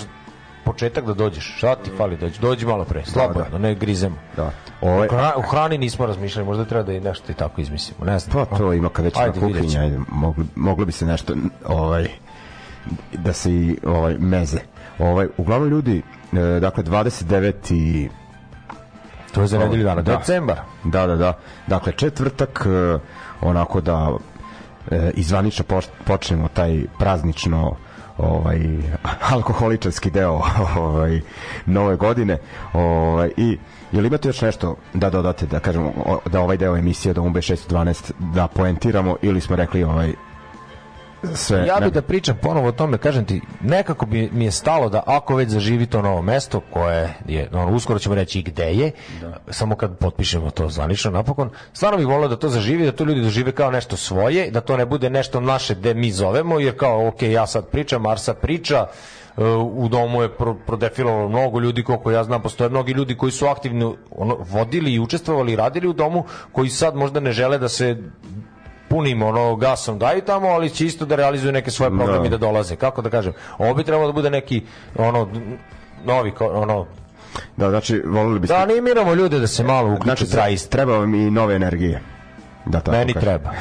početak da dođeš, šta ti fali dođi, dođi malo pre, slobodno, ne grizemo. Da. Ovaj, U hra- U hrani nismo razmišljali, možda treba da i nešto i tako izmislimo, ne znam. pa to ima kad već na ćemo. ajde, moglo, moglo bi se nešto, ovaj, da se i ovaj, meze. Ovaj, uglavnom ljudi, e, dakle, 29. To je za nedelju dana, Da. decembar. Da, da, da. Dakle, četvrtak, e, onako da e, izvanično poč- počnemo taj praznično ovaj *laughs* alkoholičarski deo *laughs* ovaj nove godine ovaj i jel imate još nešto da dodate da kažemo da ovaj deo emisije da UMB 612 da poentiramo ili smo rekli ovaj sve Ja bih da pričam ponovo o tome, kažem ti, nekako bi mi je stalo da ako već zaživi to novo mesto, koje je, ono, uskoro ćemo reći i gde je, samo kad potpišemo to zvanično napokon, stvarno bih volio da to zaživi, da to ljudi dožive kao nešto svoje, da to ne bude nešto naše gde mi zovemo, jer kao, ok, ja sad pričam, Arsa priča, e, u domu je pro, prodefilovalo mnogo ljudi koliko ja znam postoje mnogi ljudi koji su aktivno ono, vodili i učestvovali i radili u domu koji sad možda ne žele da se punim ono gasom daju tamo, ali će isto da realizuju neke svoje programe i da dolaze. Kako da kažem? Ovo bi trebalo da bude neki ono novi ono da znači voleli biste da animiramo ljude da se malo uključe znači treba vam i nove energije da tako Meni kažem. treba.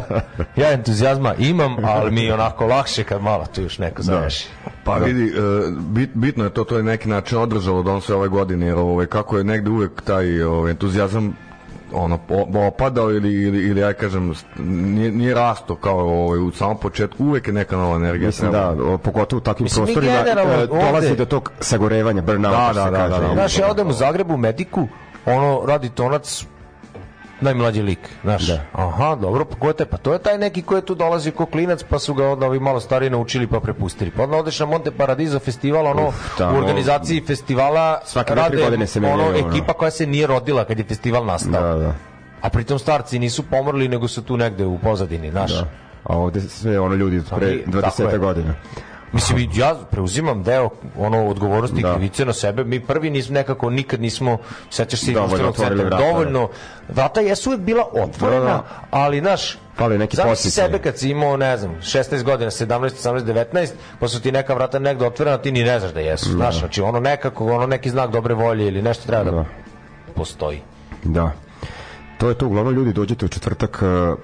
*laughs* ja entuzijazma imam, ali mi je onako lakše kad malo tu još neko zaveši. Pa vidi, e, bit, bitno je to, to je neki način održalo da on sve ove godine, jer ovaj, kako je negde uvek taj ovaj, entuzijazam ono po- opadao ili ili ili ja kažem nije, nije rasto kao ovaj u samom početku uvek je neka nova energija Mislim da, trebala. o, pogotovo u takvim Mislim, mi prostorima e, dolazi ovde- do tog sagorevanja, burnouta, Da, što se da, da, kaže. da, da. Znaš, ja odem u Zagrebu u mediku, ono, radi tonac, najmlađi lik, znaš. Da. Aha, dobro, pa ko je taj? Pa to je taj neki koji je tu dolazi ko klinac, pa su ga onda ovi malo stariji naučili pa prepustili. Pa onda odeš na Monte Paradiso festival, ono, Uf, tamo- u organizaciji festivala Svake tri godine se menjaju, ono, ono. ekipa koja se nije rodila kad je festival nastao. Da, da. A pritom starci nisu pomrli, nego su tu negde u pozadini, znaš. Da. A ovde sve ono ljudi pre nije- tako 20 je. godina. Mislim, ja preuzimam deo ono odgovornosti Da. krivice na sebe. Mi prvi nismo nekako nikad nismo sećaš se Dovoljno centra, vrata, dovoljno. Vrata jesu uvijek bila otvorena, Da, da. ali naš Fali neki Zamisli podsticaj. sebe kad si imao, ne znam, 16 godina, 17, 18, 19, pa su ti neka vrata negde otvorena, ti ni ne znaš da jesu. Znaš, znači ono nekako, ono neki znak dobre volje ili nešto treba da, Da. postoji. Da. To je to, uglavnom ljudi dođete u četvrtak, uh,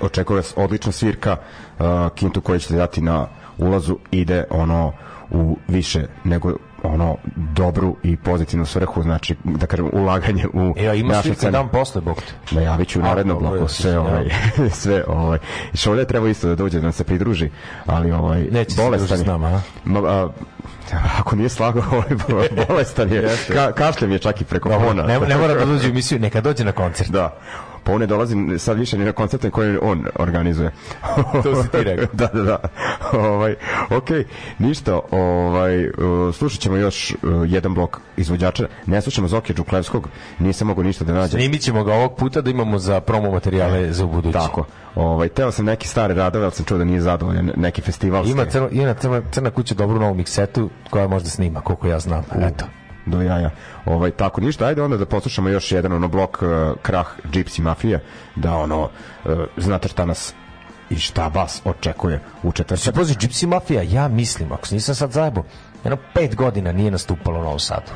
očekuje vas odlična svirka, uh, kintu koji ćete dati na ulazu ide ono u više nego ono dobru i pozitivnu svrhu, znači da kažem ulaganje u E, a ima našu svirka scenu. dan posle, bog te. Najavit ću u narednom bloku sve, ovaj, *laughs* sve ovaj. Šolja treba isto da dođe da nam se pridruži, ali ovaj, Neće se bolestan je. s nama, a? Ma, a, ako nije slagao, *laughs* ovaj, bolestan je. Ka, kašljem je čak i preko fona. Ne, ne mora da dođe u emisiju, neka dođe na koncert. Da. Pa on ne dolazi sad više ni na koncerte koje on organizuje. *laughs* To si ti rekao. *laughs* da, da, da. Ovaj, ok, ništa. Ovaj, uh, slušat ćemo još uh, jedan blok izvođača. Ne slušamo Zokija Đuklevskog, nisam mogo ništa da nađem. Snimit ćemo ga ovog puta da imamo za promo materijale za ubuduće. Tako. Ovaj, teo sam neke stare radove, ali sam čuo da nije zadovoljan, neki festivalski. Ima, crno, ima crna, crna kuća dobru novu miksetu koja možda snima, koliko ja znam. Eto. Do jaja. Ovaj tako ništa, ajde onda da poslušamo još jedan ono blok uh, Krah Gypsy Mafija, da ono uh, znate šta nas i šta vas očekuje u Se četvrtak. pazi, Gypsy Mafija, ja mislim, ako se nisam sad zajebo, jedno pet godina nije nastupalo u Novom Sadu.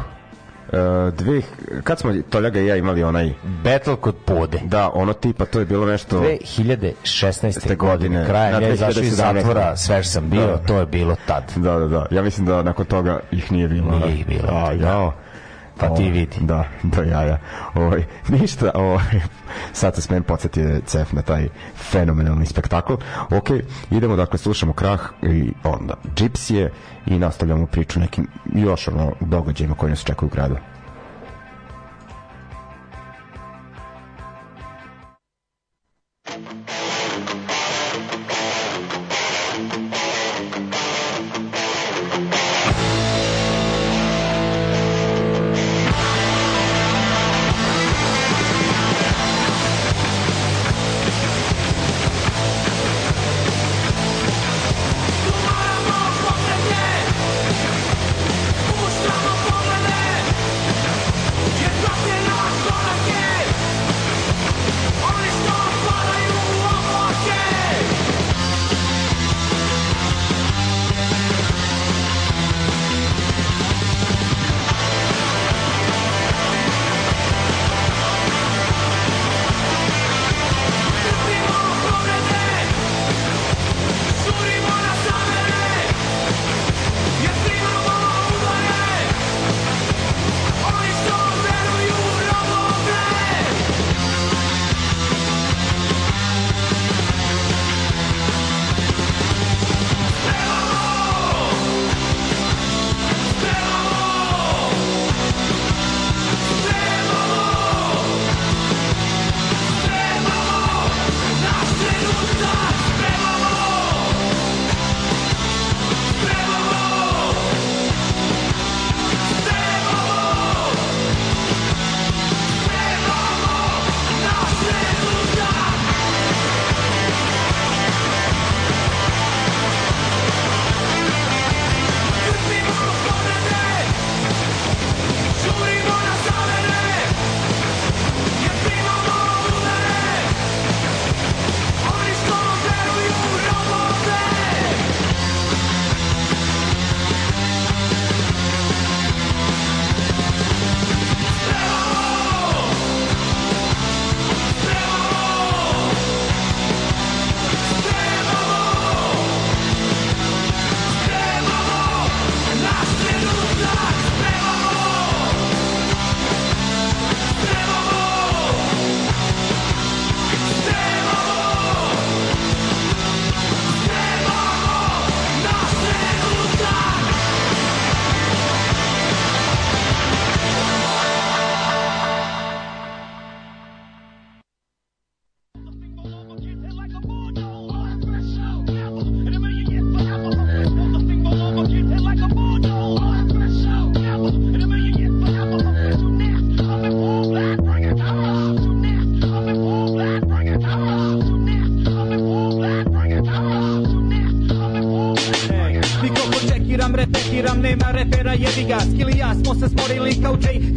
Uh, dve, kad smo Toljaga i ja imali onaj Battle kod Pode. da, ono tipa, to je bilo nešto 2016. godine, godine, krajem, ja izašao iz 2017. zatvora, svež sam bio, Da. to je bilo tad. da, da, da, ja mislim da nakon toga ih nije bilo. Nije da. ih bilo, A, jao. Pa ti Ovaj, vidi. Da, do jaja. Ovaj, ništa, ovaj, sad se smen podsjetio Cef na taj fenomenalni spektakl. Ok, idemo, dakle, slušamo krah i onda džipsije i nastavljamo priču nekim još ono događajima koji nas čekaju u gradu.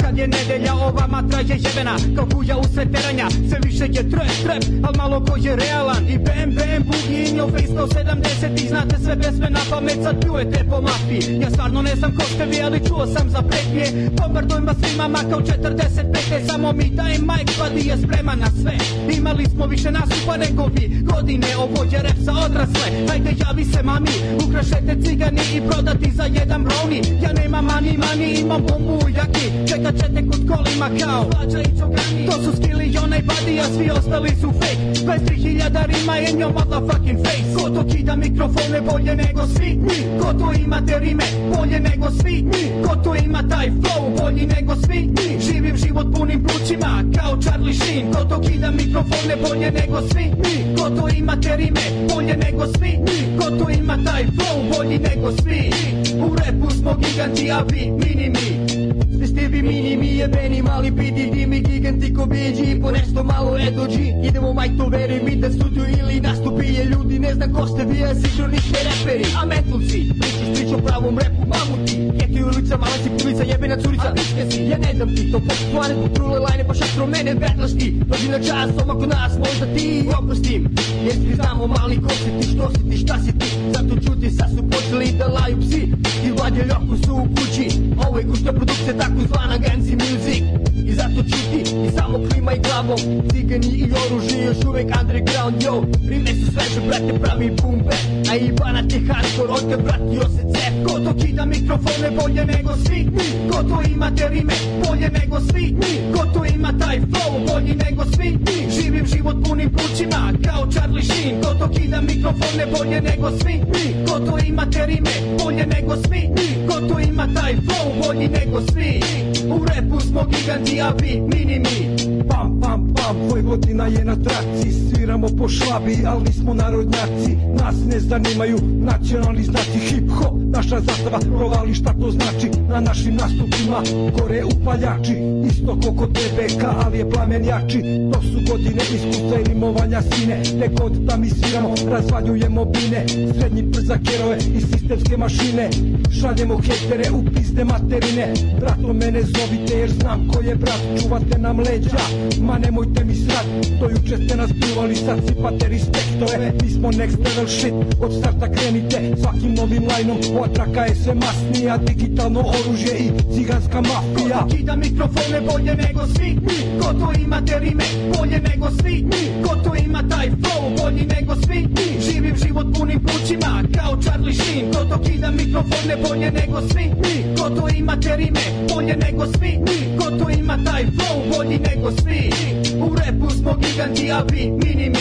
Kad je nedelja, ova matra je jebena Kao kuja u teranja Sve više je trep, trep, al malo ko je realan. I bam, bam, boogie in your face 170 I znate sve pesme na pamet, sad pljujete po mafiji. Ja stvarno ne znam ko ste vi, ali čuo sam za pretnje. Bombardujma svima, ma kao 45 Samo mi dajem Mike, vadi je spreman na sve. Imali smo više nastupa nego vi Godine, ovo je rap za odrasle. Ajde javi se mami, ukrašete cigani I prodati za jedan brownie. Ja nemam mani, mani, imam bombu u jaki. Čekat ćete kod kolima kao Slađa i čogani To su skili onaj a svi ostali su fake. 23.000 rima in your motherfucking face. Ko to kida mikrofone bolje nego svi? Mi. Ko to imate rime bolje nego svi? Mi. Ko to ima taj flow bolji nego svi? Mi. Živim život punim plućima kao Charlie Sheen. Ko to kida mikrofone bolje nego svi? Mi. Ko to imate rime bolje nego svi? Mi. Ko to ima taj flow bolji nego svi? U repu smo giganti, a vi mini mi ste vi mini mi jebeni mali piti dimi giganti ko beđi po nešto malo edođi Idemo maj to veri mi da studio ili nastupi je ljudi ne znam ko ste vi a sigurno niste reperi. A mentulci pričaš priču pravom repu mamuti ulica mala si pulica jebena curica Viške si. Ja ne dam ti to pop stvari Trule lajne pa šastro mene betlaš ti Dođi na čas oma kod nas možda ti oprostim Jer svi znamo mali ko si ti što si ti šta si ti? Zato čuti sad su počeli da laju psi. I vladje ljoku su u kući. Ovo je gusta produkcija tako zvana Ganzi Music I zato čuti i samo klimaj glavom Cigani i oružje još uvek underground yo. Rime su sveže brate pravi bap A i banat je hardcore od kad vratio se cep Ko to kida mikrofone bolje nego svi mi Ko to imate rime bolje nego svi mi Ko to ima taj flow bolji nego svi mi Živim život punim plućima kao Charlie Sheen. Ko to kida mikrofone bolje nego svi mi Ko to imate rime bolje nego svi mi Ko to ima taj flow bolji nego svi U repu smo giganti a vi mini mi Pam, pam, pam, Vojvodina je na traci. Sviramo po šlabi, ali nismo narodnjaci. Nas ne zanimaju nacionalni znaci. Hip hop, naša zastava Provali šta to znači. Na našim nastupima gore upaljači. Isto ko kod TBK, ali je plamen jači. To su godine iskustva i rimovanja sine. Gde god da mi sviramo, razvaljujemo bine. Srednji brzak herove i sistemske mašine Šaljemo hejtere u pizde materine. Brato mene zovite jer znam ko je brat. Čuvate nam leđa, ma nemojte mi srat. Do juče ste nas pljuvali, sad sipate respektove. Mi smo next level shit, od starta krenite. Svakim novim lajnom, ova traka je sve masnija. Digitalno oružje i ciganska mafija. Ko to kida mikrofone bolje nego svi mi? Ko to imate rime bolje nego svi mi? Ko to ima taj flow bolji nego svi mi? Živim život punim plućima kao Charlie Sheen. Ko to kida mikrofone bolje nego svi mi Ko to imate rime bolje nego svi mi Ko to ima taj flow bolji nego svi U repu smo giganti a vi mini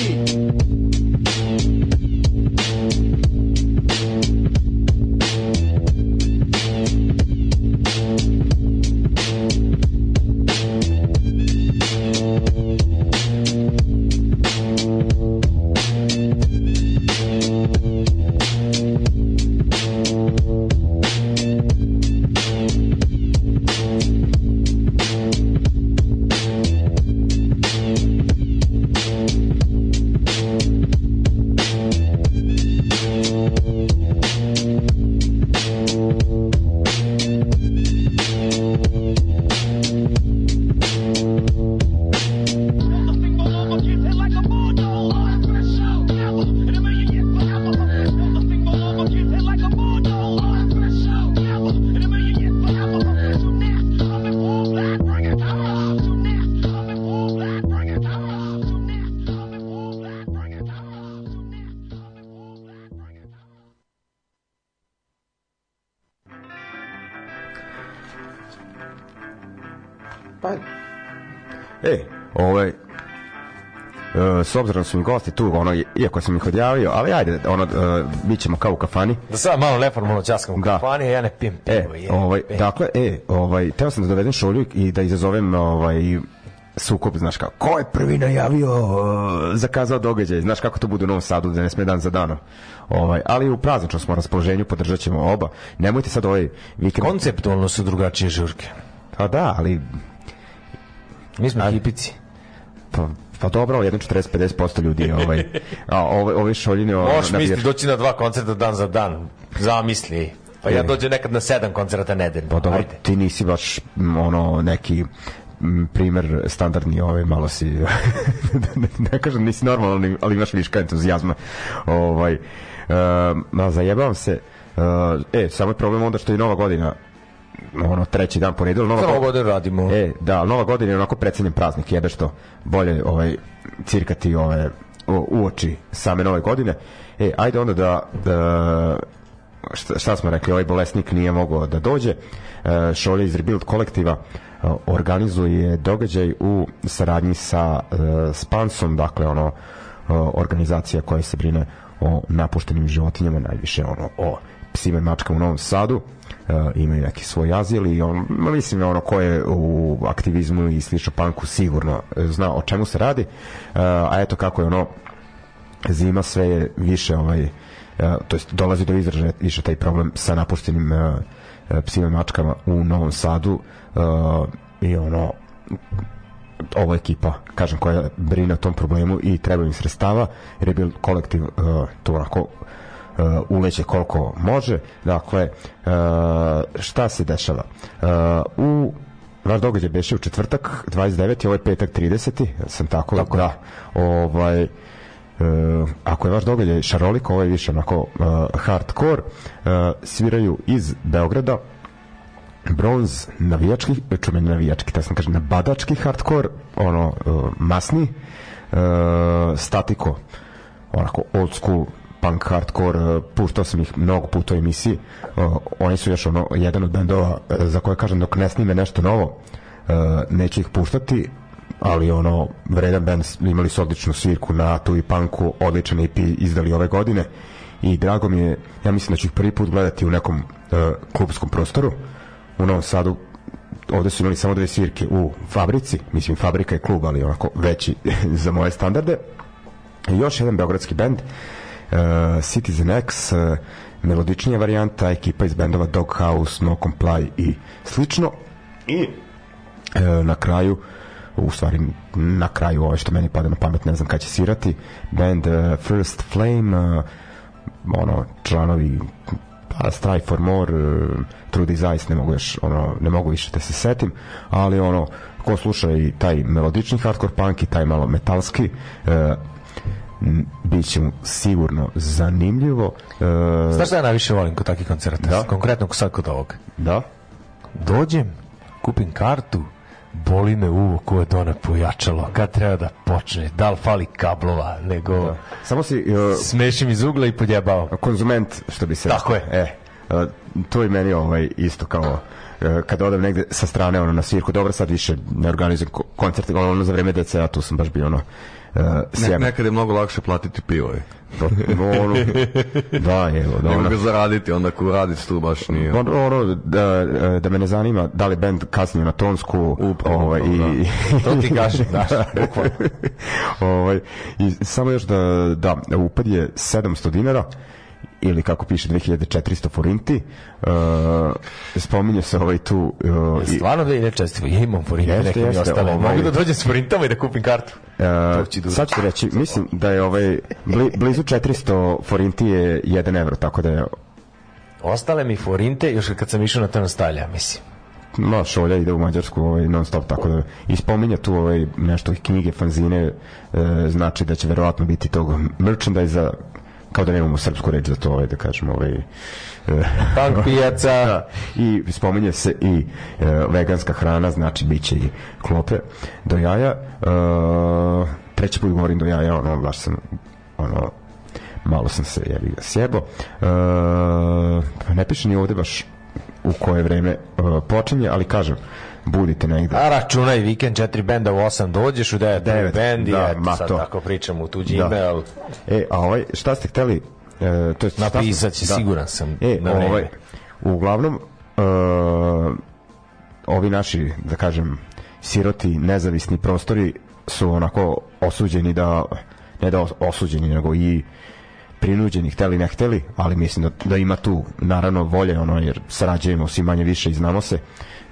ovaj, e, s obzirom da su mi gosti tu, ono, iako sam ih odjavio, ali ajde, ono, e, bit ćemo kao u kafani. Da sad malo neformalno ćaskam u Da. kafani, a ja ne pijem E, pivo. je, ovaj, je. dakle, e, ovaj, teo sam da dovedem šolju i da izazovem ovaj, sukob, znaš kao, ko je prvi najavio, e, zakazao događaj, znaš kako to bude u Novom Sadu, da ne sme dan za danom. Ovaj, ali u prazničnom smo raspoloženju, podržat ćemo oba. Nemojte sad ovaj vikend... Konceptualno su drugačije žurke. Pa da, ali Mi smo hipici. Pa, pa dobro, jedno 40-50% ljudi je ovaj, *laughs* a ove, ove šoljine... ono, Možeš misliti doći na dva koncerta dan za dan. Zamisli. Pa ja E, dođem nekad na sedam koncerata nedeljno. Pa dobro, Ajde. ti nisi baš ono neki primer standardni ovaj malo si *laughs* ne, ne kažem nisi normalan ali imaš viška entuzijazma ovaj uh, ma zajebavam se uh, e samo je problem onda što je nova godina ono treći dan ponedeljak nova Za Novu go- godinu radimo. E, da, Nova godina je onako precenjen praznik, jebe što bolje ovaj, cirkati ove, uoči same nove godine. E, ajde onda da, da šta, šta smo rekli, ovaj bolesnik nije mogao da dođe. E, Šolja iz Rebuild kolektiva e, organizuje događaj u saradnji sa e, Spansom, dakle ono e, organizacija koja se brine o napuštenim životinjama, najviše ono o psima i mačkama u Novom Sadu uh, imaju neki svoj azil i on, mislim ono ko je u aktivizmu i slično panku sigurno e, zna o čemu se radi. Uh, a eto kako je ono zima sve je više ovaj uh, to jest dolazi do izražaja više taj problem sa napuštenim uh, psima i mačkama u Novom Sadu uh, i ono ova ekipa, kažem, koja brine o tom problemu i treba im sredstava, Rebuild kolektiv uh, to onako uh, uleće koliko može. Dakle, uh, šta se dešava? Uh, u vaš događaj beše u četvrtak 29. ovo je petak 30. sam tako, tako da ovaj uh, ako je vaš događaj šaroliko ovo je više onako uh, hardcore uh, sviraju iz Beograda bronz navijački, čumeni navijački, tako sam kažem, nabadački hardcore, ono, uh, masni, uh, statiko, onako old school punk hardcore, uh, puštao sam ih mnogo puta u emisiji, uh, oni su još ono, jedan od bendova uh, za koje kažem dok ne snime nešto novo, uh, neće ih puštati, ali ono, vredan band, imali su odličnu svirku na tu i punku, odličan EP izdali ove godine. I drago mi je, ja mislim da ću ih prvi put gledati u nekom uh, klubskom prostoru, u Novom Sadu ovde su imali samo dve svirke u fabrici, mislim fabrika je klub, ali onako veći *laughs* za moje standarde. I još jedan beogradski band, uh, Citizen X, uh, melodičnija varijanta, ekipa iz bendova Doghouse, No Comply i slično. I uh, na kraju u stvari na kraju ovo što meni pada na pamet ne znam kada će svirati band uh, First Flame uh, ono članovi pa Strive for More, uh, True Desires, ne mogu još, ono, ne mogu više da se setim, ali ono, ko sluša i taj melodični hardcore punk i taj malo metalski, uh, m, bit će mu sigurno zanimljivo. Uh, Znaš šta ja najviše volim kod takvih koncerta? Da. Konkretno sad kod ovog. da? Dođem, kupim kartu, boli me uvo ko je dona pojačalo, kad treba da počne, da li fali kablova, nego da. Samo si uh, smešim iz ugla i podjebao. konzument, što bi se Tako je. E, uh, to i meni ovaj, isto kao uh, kad odem negde sa strane ono na svirku, dobro sad više ne organizujem ko- koncerte, ono, ono za vreme deca, ja tu sam baš bio ono uh, Ne, nekad je mnogo lakše platiti pivo. je. To, ono, da, evo, da, Nego ga zaraditi, onda ko radiš tu baš nije. ono, ono, da, da me ne zanima da li band kasnije na tonsku Upravo ovaj, to, i, To ti kažem, daš, *laughs* bukvalno. ovaj, i samo još da, da upad je 700 dinara ili kako piše 2400 forinti uh, spominje se ovaj tu uh, i, Stvarno da ide često, ja imam forinte, Jeste, neke mi jeste, ostale. ovaj- Mogu da dođem s forintama i da kupim kartu. Uh, da sad ću reći, mislim da je ovaj bli, blizu 400 forinti je 1 evro, tako da je Ostale mi forinte još kad sam išao na to stalja, mislim. no, šolja ide u Mađarsku ovaj, non stop, tako da i spominje tu ovaj, nešto knjige, fanzine, e, znači da će verovatno biti tog merchandise kao da nemamo srpsku reč za to, ovaj, da kažemo, ovaj, e, Punk pijaca. *laughs* da, i spominje se i e, veganska hrana, znači bit će i klope do jaja. E, treći put govorim do jaja, ono, baš sam, ono, malo sam se jebi ga sjebo. E, ne piše ni ovde baš u koje vreme e, počinje, ali kažem, budite negde. A računaj vikend četiri benda u 8 dođeš u 9 Devet, bend i da, eto, ma sad to. tako pričam u tuđi Da. ali E, a ovaj, šta ste hteli? E, to ste- Napisat će, siguran sam, E, na vreme. ovaj, uglavnom, e, ovi naši, da kažem, siroti, nezavisni prostori su onako osuđeni da, ne da os- osuđeni, nego i prinuđeni, hteli ne hteli, ali mislim da, da ima tu naravno volje, ono, jer sarađujemo svi manje više i znamo se,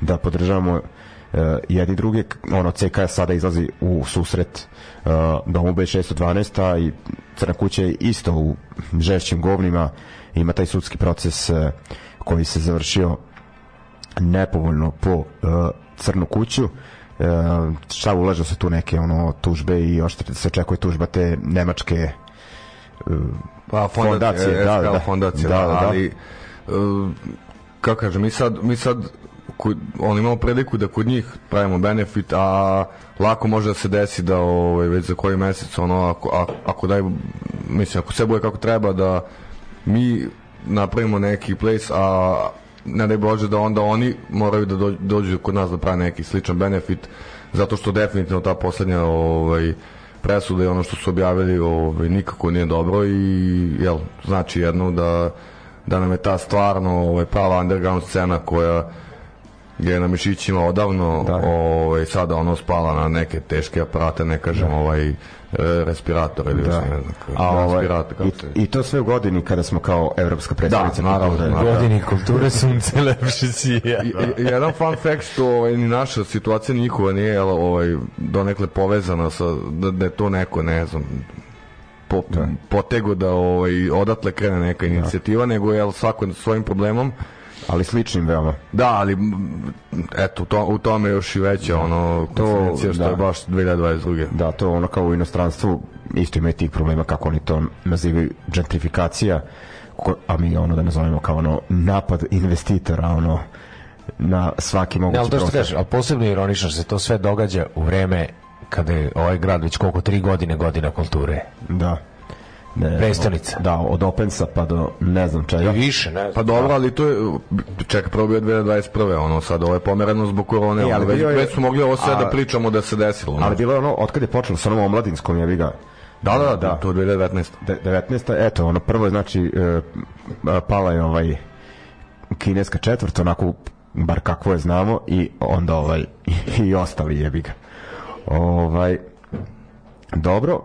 da podržavamo uh, jedni druge, ono CK sada izlazi u susret uh, domu B612 a i Crna kuća je isto u žešćim govnima ima taj sudski proces uh, koji se završio nepovoljno po uh, crnu kuću uh, šta ulaže se tu neke ono tužbe i još se očekuje tužba te nemačke uh, Pa fondacije, Fondacije, da, da, da. fondacije, Da, da, da, da. ali uh, kako kažem, mi sad, mi sad kod, on imamo priliku da kod njih pravimo benefit, a lako može da se desi da ovaj, već za koji mesec ono, ako, a, ako daj, mislim, ako sve bude kako treba da mi napravimo neki place, a ne daj Bože da onda oni moraju da dođu, dođu kod nas da prave neki sličan benefit, zato što definitivno ta poslednja ovaj, presuda i ono što su objavili ovaj, nikako nije dobro i jel, znači jedno da, da nam je ta stvarno ovaj, prava underground scena koja je na mišićima odavno Da. ovaj, sada ono spala na neke teške aparate, ne kažem ovaj e, respirator ili da. ne znam kako- A, ovaj, respirator, kako se- i, I to sve u godini kada smo kao evropska predstavnica Da, naravno, kulture. naravno. Godini kulture sunce lepše sija. I- i- jedan fun fact što ovaj, ni naša situacija njihova nije jel, ovaj, donekle povezana sa, da, da je to neko, ne znam, po, potego da ovaj, odatle krene neka inicijativa, nego je svako svojim problemom ali sličnim veoma. Da, ali eto, u, to, u tome još i veća ono, To, što da. je baš 2022. Da, to ono kao u inostranstvu isto ima tih problema kako oni to nazivaju gentrifikacija, ko, a mi ono da nazovemo kao ono napad investitora ono na svaki Ne, mogući ali to što prostor. kažeš, ali posebno je ironično se to sve događa u vreme kada je ovaj grad već koliko tri godine godina kulture. Da. Ne, Prestonica. Da, od Opensa pa do ne znam čega. I više, ne znam. Pa dobro, ali to je, čekaj, prvo bio 2021. ono, sad ovo je pomereno zbog korone, E, ono, ali već, bio je- već smo mogli ovo sve a- da pričamo da se desilo. ono. Ali bilo je ono, otkad je počelo sa onom omladinskom, ja ga da, da, da, to je 2019. De- 19. Eto, ono prvo je znači e, pala je ovaj kineska četvrt, onako bar kakvo je znamo i onda ovaj *laughs* i ostali jebi ga. Ovaj dobro.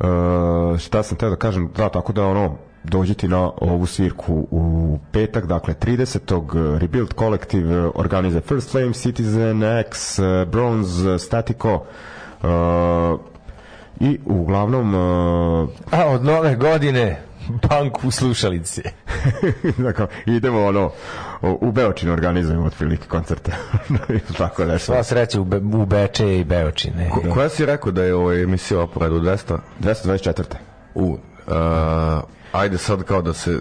E, šta sam teo da kažem, da, tako da ono dođite na ovu svirku u petak, dakle 30. Rebuild Collective eh, organize First Flame, Citizen X, Bronze, Statico eh, i uglavnom eh, A od nove godine *laughs* punk u slušalici. *laughs* dakle, idemo ono u- u Beočinu organizujemo otprilike koncerte *laughs* tako nešto Sva sreća u, Be u Beče i Beočine. Ko, koja si rekao da je ovo emisija po redu 200? 224. U, uh, ajde sad kao da se...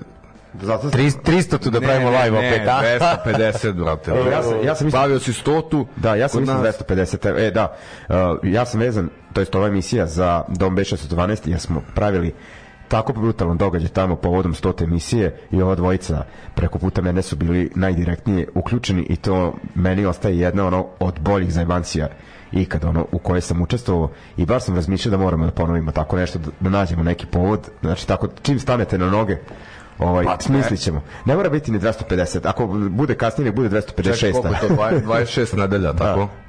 Zato Tri- 300 tu da pravimo live opet, a? 250, brate. Ja sam- ja sam mislio- Bavio si 100 tu. Da, ja sam mislim nas. 250. E, da, uh, ja sam vezan, to jest ova emisija za Dom B612, jer smo pravili tako brutalan događaj tamo povodom 100. emisije i ova dvojica preko puta mene su bili najdirektnije uključeni i to meni ostaje jedna ono od boljih zajbancija ikad ono u kojoj sam učestvovao i baš sam razmišljao da moramo da ponovimo tako nešto da, da nađemo neki povod znači tako čim stanete na noge ovaj, Pa, smislit ćemo ne mora biti ni 250 ako bude kasnije bude 256 Čekaj, koliko je to? 20 26 nedelja, tako? Ideš,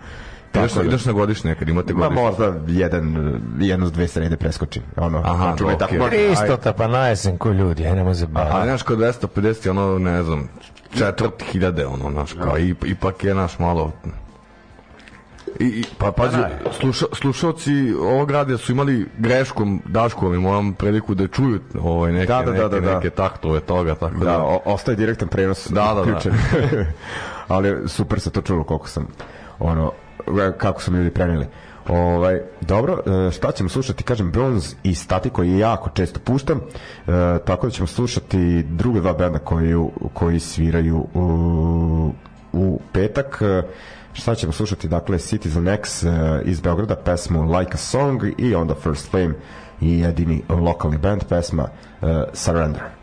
Tako da. ideš na godišnje, kad imate Ma godišnje. možda jedan, jedno s dve srede preskočim. Ono, Aha, okej. tako. 300 pa na jesen ko ljudi, aj nemo se Ali baviti. znaš, kao 250 je ono, ne znam, četvrt hiljade, ono, znaš, kao, i, ipak je naš malo... I, i, pa pazi, sluša, slušalci ovog radija su imali greškom Daškom i moram priliku da čuju ovaj, neke, Da, da, da, neke, da, da. neke taktove toga, tako da... Da, o, ostaje direktan prenos Da, da, da. uključen. *laughs* Ali super se to čulo koliko sam ono kako su mi ljudi preneli. Ovaj, dobro, e, šta ćemo slušati? Kažem, Bronze i Stati koji jako često puštam, e, tako da ćemo slušati druge dva benda koji, koji sviraju u, u petak. E, Šta ćemo slušati? Dakle, Citizen X iz Beograda, pesmu Like a Song i onda First Flame i jedini lokalni band, pesma Surrender.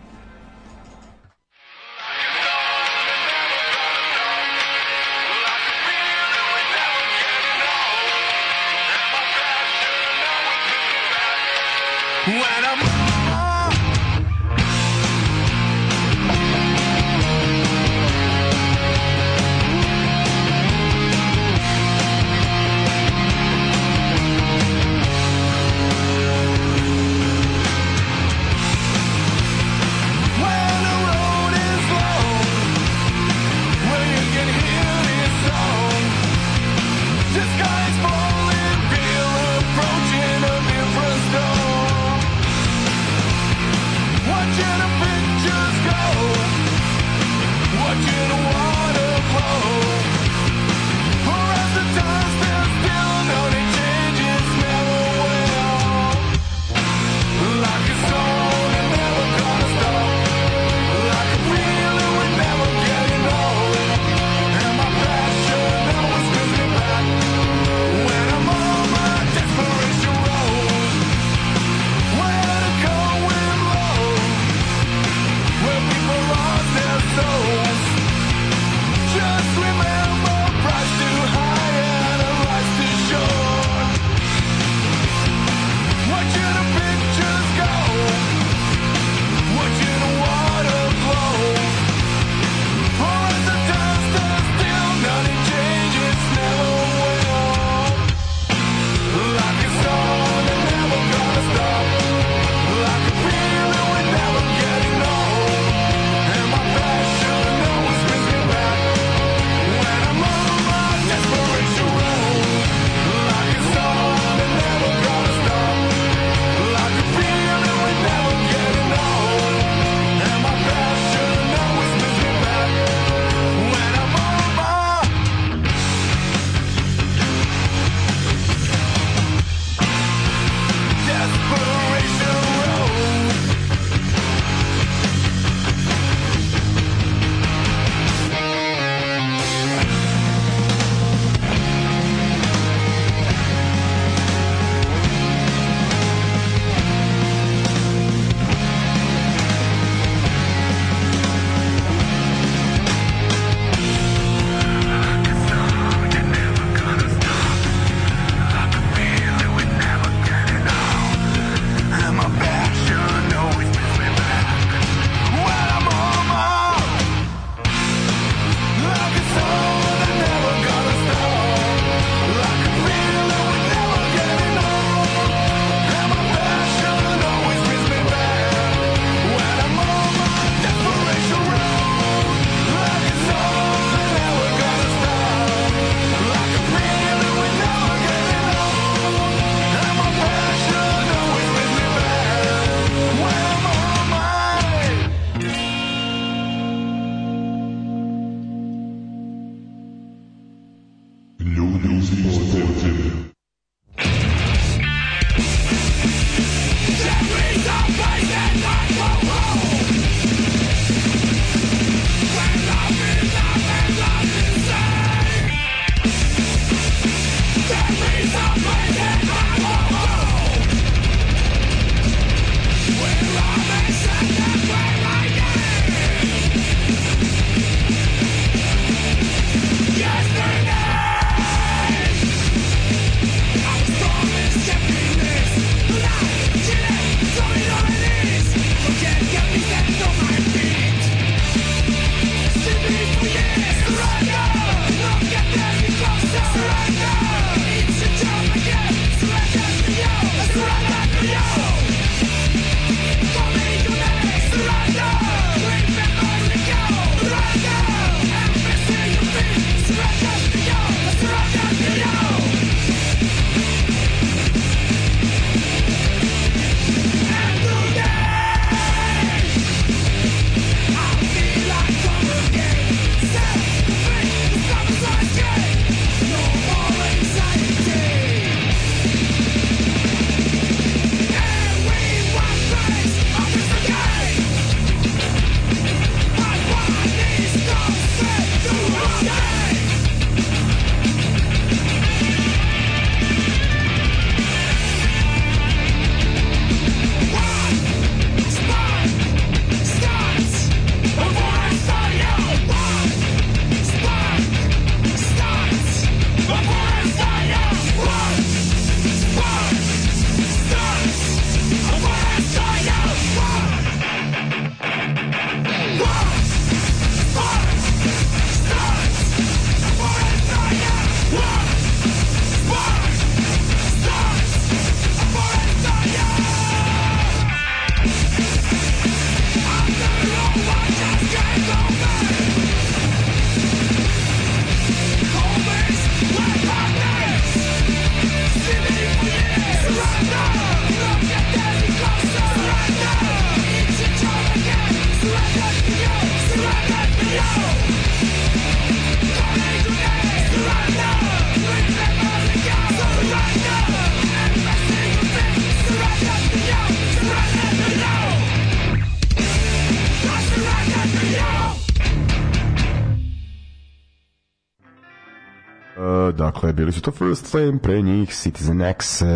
Bili su to First Flame, pre njih Citizen X, uh,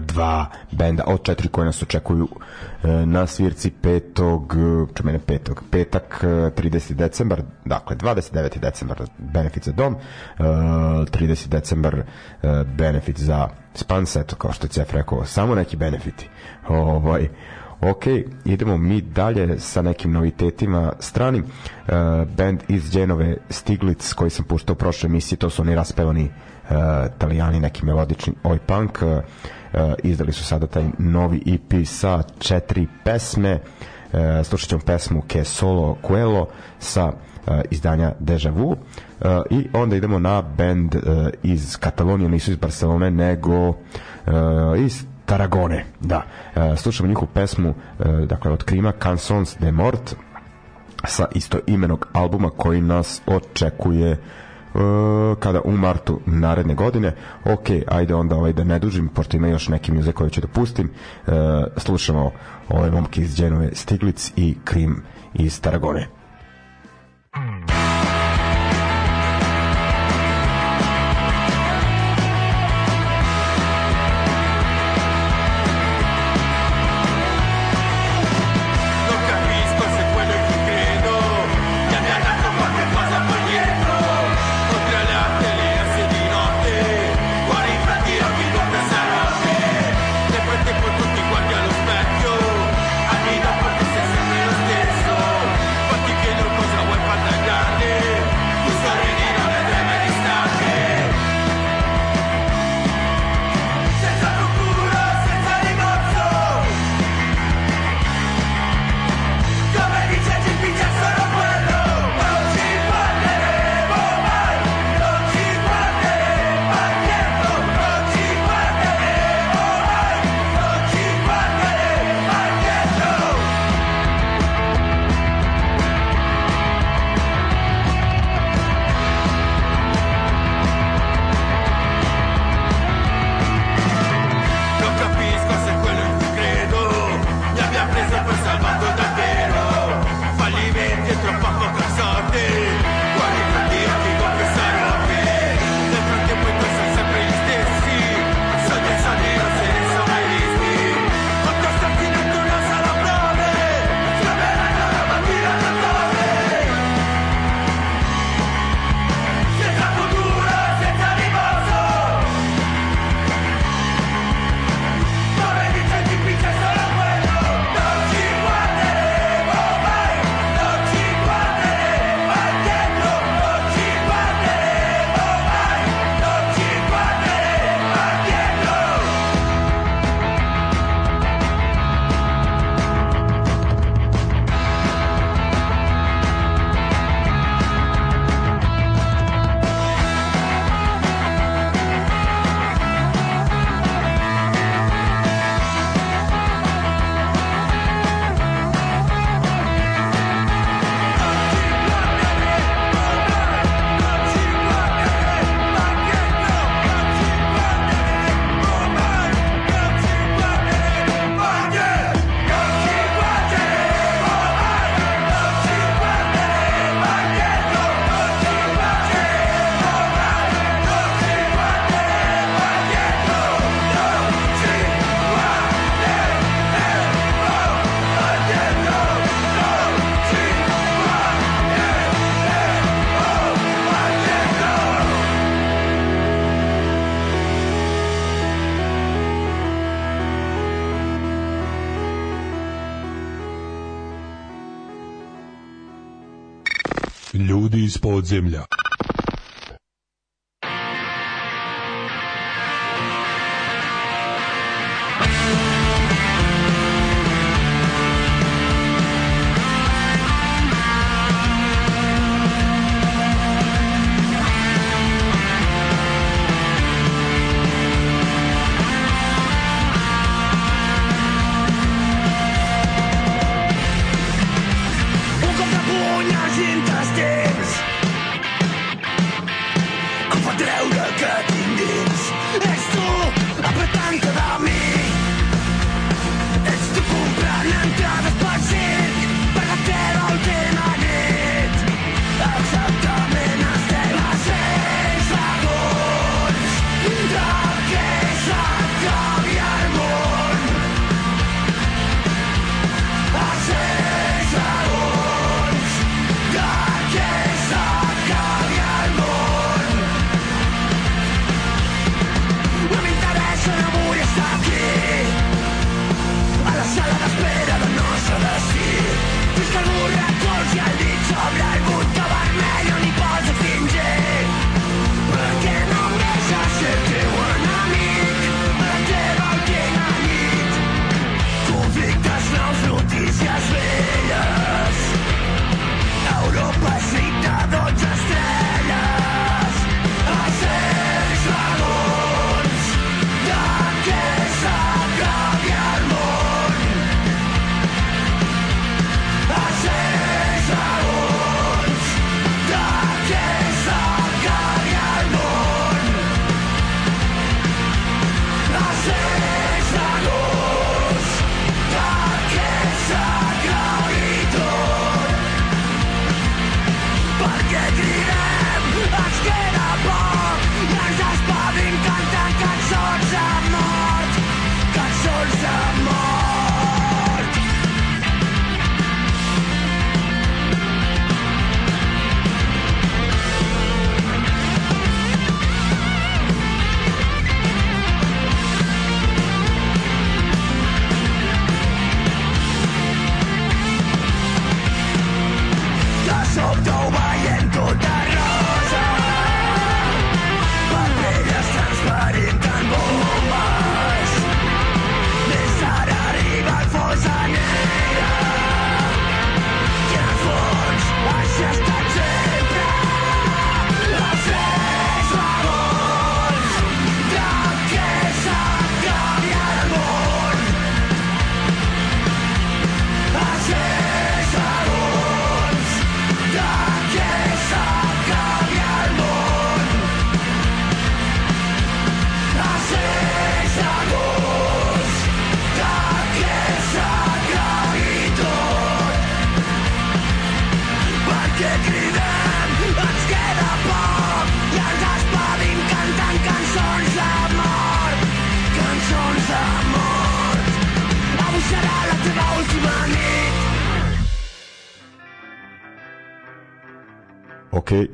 dva benda od četiri koje nas očekuju uh, na svirci petog, uh, ču mene petog, petak, uh, 30. decembar, dakle, 29. decembar benefit za dom, uh, 30. decembar benefit za Spans, eto, kao što je Cef rekao, samo neki benefiti. Ovaj, Ok, idemo mi dalje sa nekim novitetima stranim. Uh, band iz Dženove Stiglitz koji sam puštao u prošloj emisiji, to su oni raspevani italijani, neki melodični oj punk. Uh, izdali su sada taj novi EP sa četiri pesme. Uh, slušat ćemo pesmu Ke Solo Quello sa izdanja Deja Vu. I onda idemo na band iz Katalonije, nisu iz Barcelone, nego iz Taragone, da. Slušamo njihovu pesmu, dakle, od Krima, Cançons de Mort, sa isto imenog albuma koji nas očekuje Uh, kada u martu naredne godine ok, ajde onda ovaj, da ne dužim pošto ima još neki muze koje ću da pustim uh, slušamo ove momke iz Dženove Stiglic i Krim iz Taragone. Non iz podzemlja.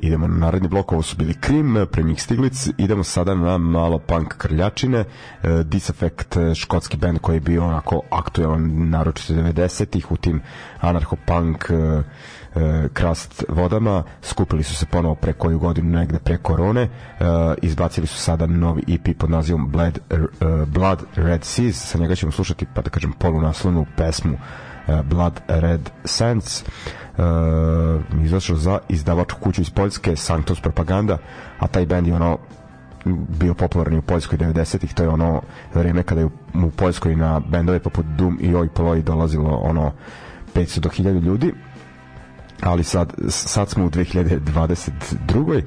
Idemo na naredni blok, ovo su bili Krim, pre njih Stiglic, idemo sada na malo punk krljačine, e, Disaffect, e, škotski band koji je bio onako aktualan naročito 90-ih u tim anarcho-punk e, krast vodama, skupili su se ponovo pre koju godinu negde pre korone, e, izbacili su sada novi EP pod nazivom Blood, e, Blood Red Seas, sa njega ćemo slušati, pa da kažem, polunaslovnu pesmu e, Blood Red Sands uh, izašao za izdavačku kuću iz Poljske Sanctus Propaganda a taj band je ono bio popularni u Poljskoj 90-ih, to je ono vreme kada je u, Poljskoj na bendove poput Doom i Oi Poloi dolazilo ono 500 do 1000 ljudi ali sad, sad smo u 2022.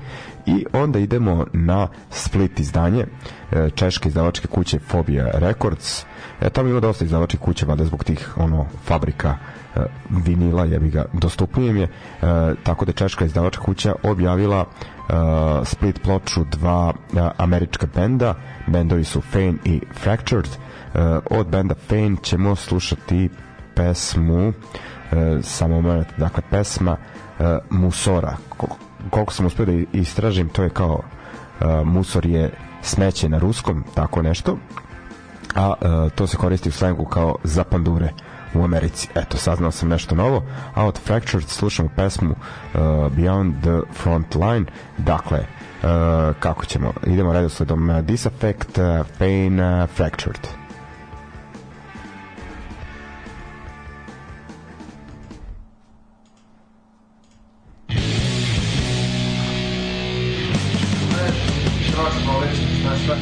i onda idemo na Split izdanje e, češke izdavačke kuće Phobia Records. E, tamo ima dosta izdavačkih kuća vada zbog tih ono fabrika e, vinila jebi ga dostupujem je. E, tako da češka izdavačka kuća objavila e, split ploču dva e, američka benda. Bendovi su Fane i Fractured. E, od benda Fane ćemo slušati pesmu e, samo moment, dakle pesma e, Musora koliko sam uspio da istražim to je kao e, Musor je smeće na ruskom tako nešto a e, to se koristi u slengu kao za pandure u Americi. Eto, saznao sam nešto novo. A od Fractured slušamo pesmu uh, Beyond the Front Line. Dakle, uh, kako ćemo? Idemo redosledom uh, Disaffect, uh, Pain, uh, Fractured. Trošimo već, znaš šta?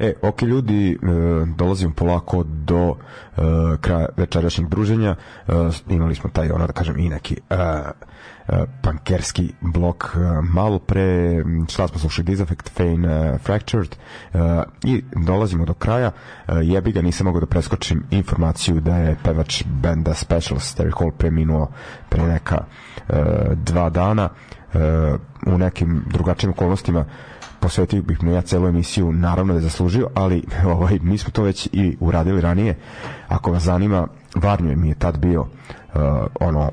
E, ok ljudi, e, dolazimo polako do e, kraja večerašnjeg druženja. E, imali smo taj, ono da kažem, i neki pankerski blok malo pre, šta smo slušali, Disaffect, Fane, Fractured i dolazimo do kraja. Jebi ga, nisam mogao da preskočim informaciju da je pevač benda Specials Terry Hall preminuo pre neka dva dana u nekim drugačijim okolnostima posvetio bih mu ja celu emisiju, naravno da je zaslužio, ali *laughs* ovaj, mi smo to već i uradili ranije. Ako vas zanima, Varnjo mi je tad bio uh, ono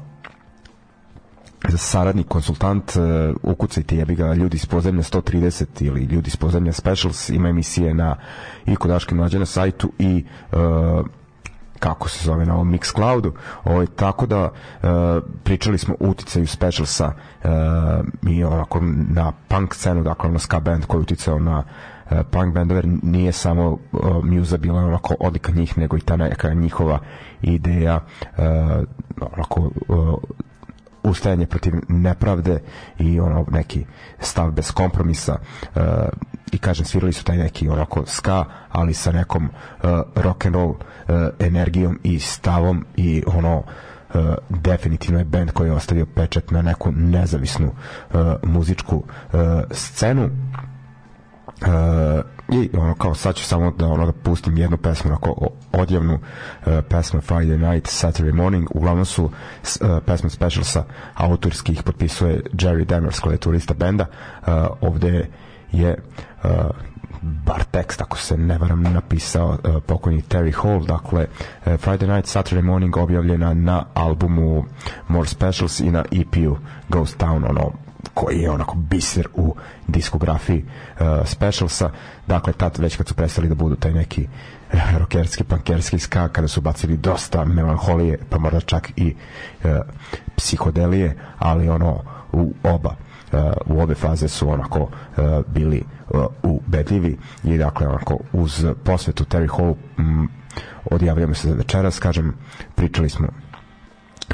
saradnik, konsultant, uh, ukucajte jebi ga ljudi iz pozemlja 130 ili ljudi iz pozemlja specials, ima emisije na i kod Daške mlađe na sajtu i uh, kako se zove na ovom Mixcloudu. Ovaj tako da e, pričali smo o uticaju Specialsa e, i onako na punk scenu, dakle na ska band koji je uticao na e, punk bendove nije samo e, Muza bila onako odlika njih, nego i ta neka njihova ideja e, onako e, ustajanje protiv nepravde i ono neki stav bez kompromisa uh, i kažem svirali su taj neki onako ska ali sa nekom uh, rock and roll uh, energijom i stavom i ono Uh, definitivno je band koji je ostavio pečat na neku nezavisnu uh, muzičku uh, scenu. Uh, i ono kao sad ću samo da ono da pustim jednu pesmu onako odjavnu uh, pesmu Friday Night Saturday Morning. Uglavnom su uh, pesme specialsa autorski ih potpisuje Jerry Denvers klavijaturista benda. Uh, ovde je uh, bar tekst ako se ne varam napisao uh, pokojni Terry Hall. Dakle uh, Friday Night Saturday Morning objavljena na albumu More Specials i na EP-u Ghost Town ono koji je onako biser u diskografiji uh, Specialsa. Dakle tad već kad su prestali da budu taj neki uh, *laughs* rokerski, pankerski ska kada su bacili dosta melanholije pa možda čak i uh, psihodelije ali ono u oba uh, u obe faze su onako uh, bili uh, ubedljivi i dakle onako uz posvetu Terry Hall mm, odjavljamo se za večeras. Kažem pričali smo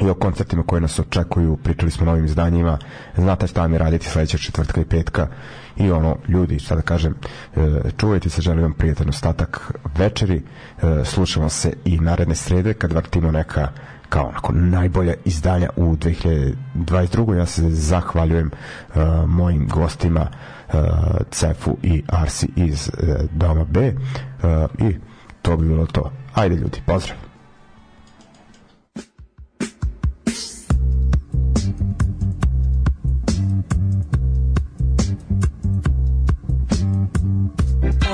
i o koncertima koje nas očekuju, pričali smo o novim izdanjima, znate šta mi raditi sledećeg četvrtka i petka i ono, ljudi, šta da kažem, e, čuvajte se, želim vam prijatan ostatak večeri, e, slušamo se i naredne srede kad vrtimo neka kao onako najbolja izdanja u 2022. Ja se zahvaljujem uh, mojim gostima Cefu i Arsi iz Doma B i to bi bilo to. Ajde ljudi, pozdrav!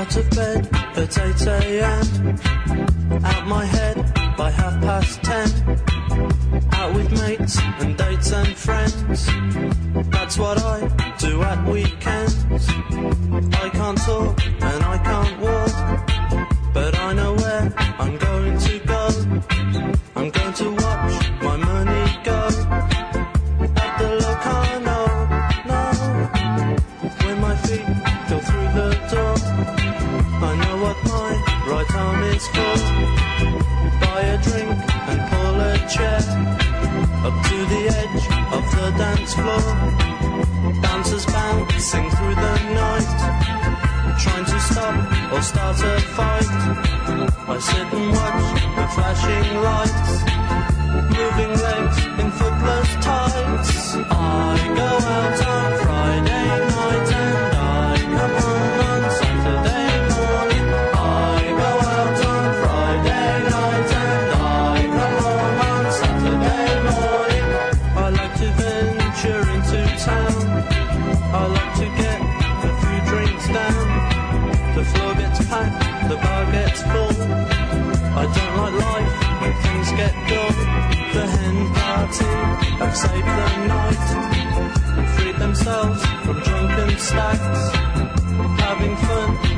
Out of bed at 8 a.m. Out my head by half past 10. Out with mates and dates and friends. That's what I do at weekends. I can't talk and I can't walk. But I know where I'm going arm. Buy a drink and pull a chair up to the edge of the dance floor. Dancers bouncing through the night, trying to stop or start a fight. I sit and watch the flashing lights, moving legs snacks, having fun.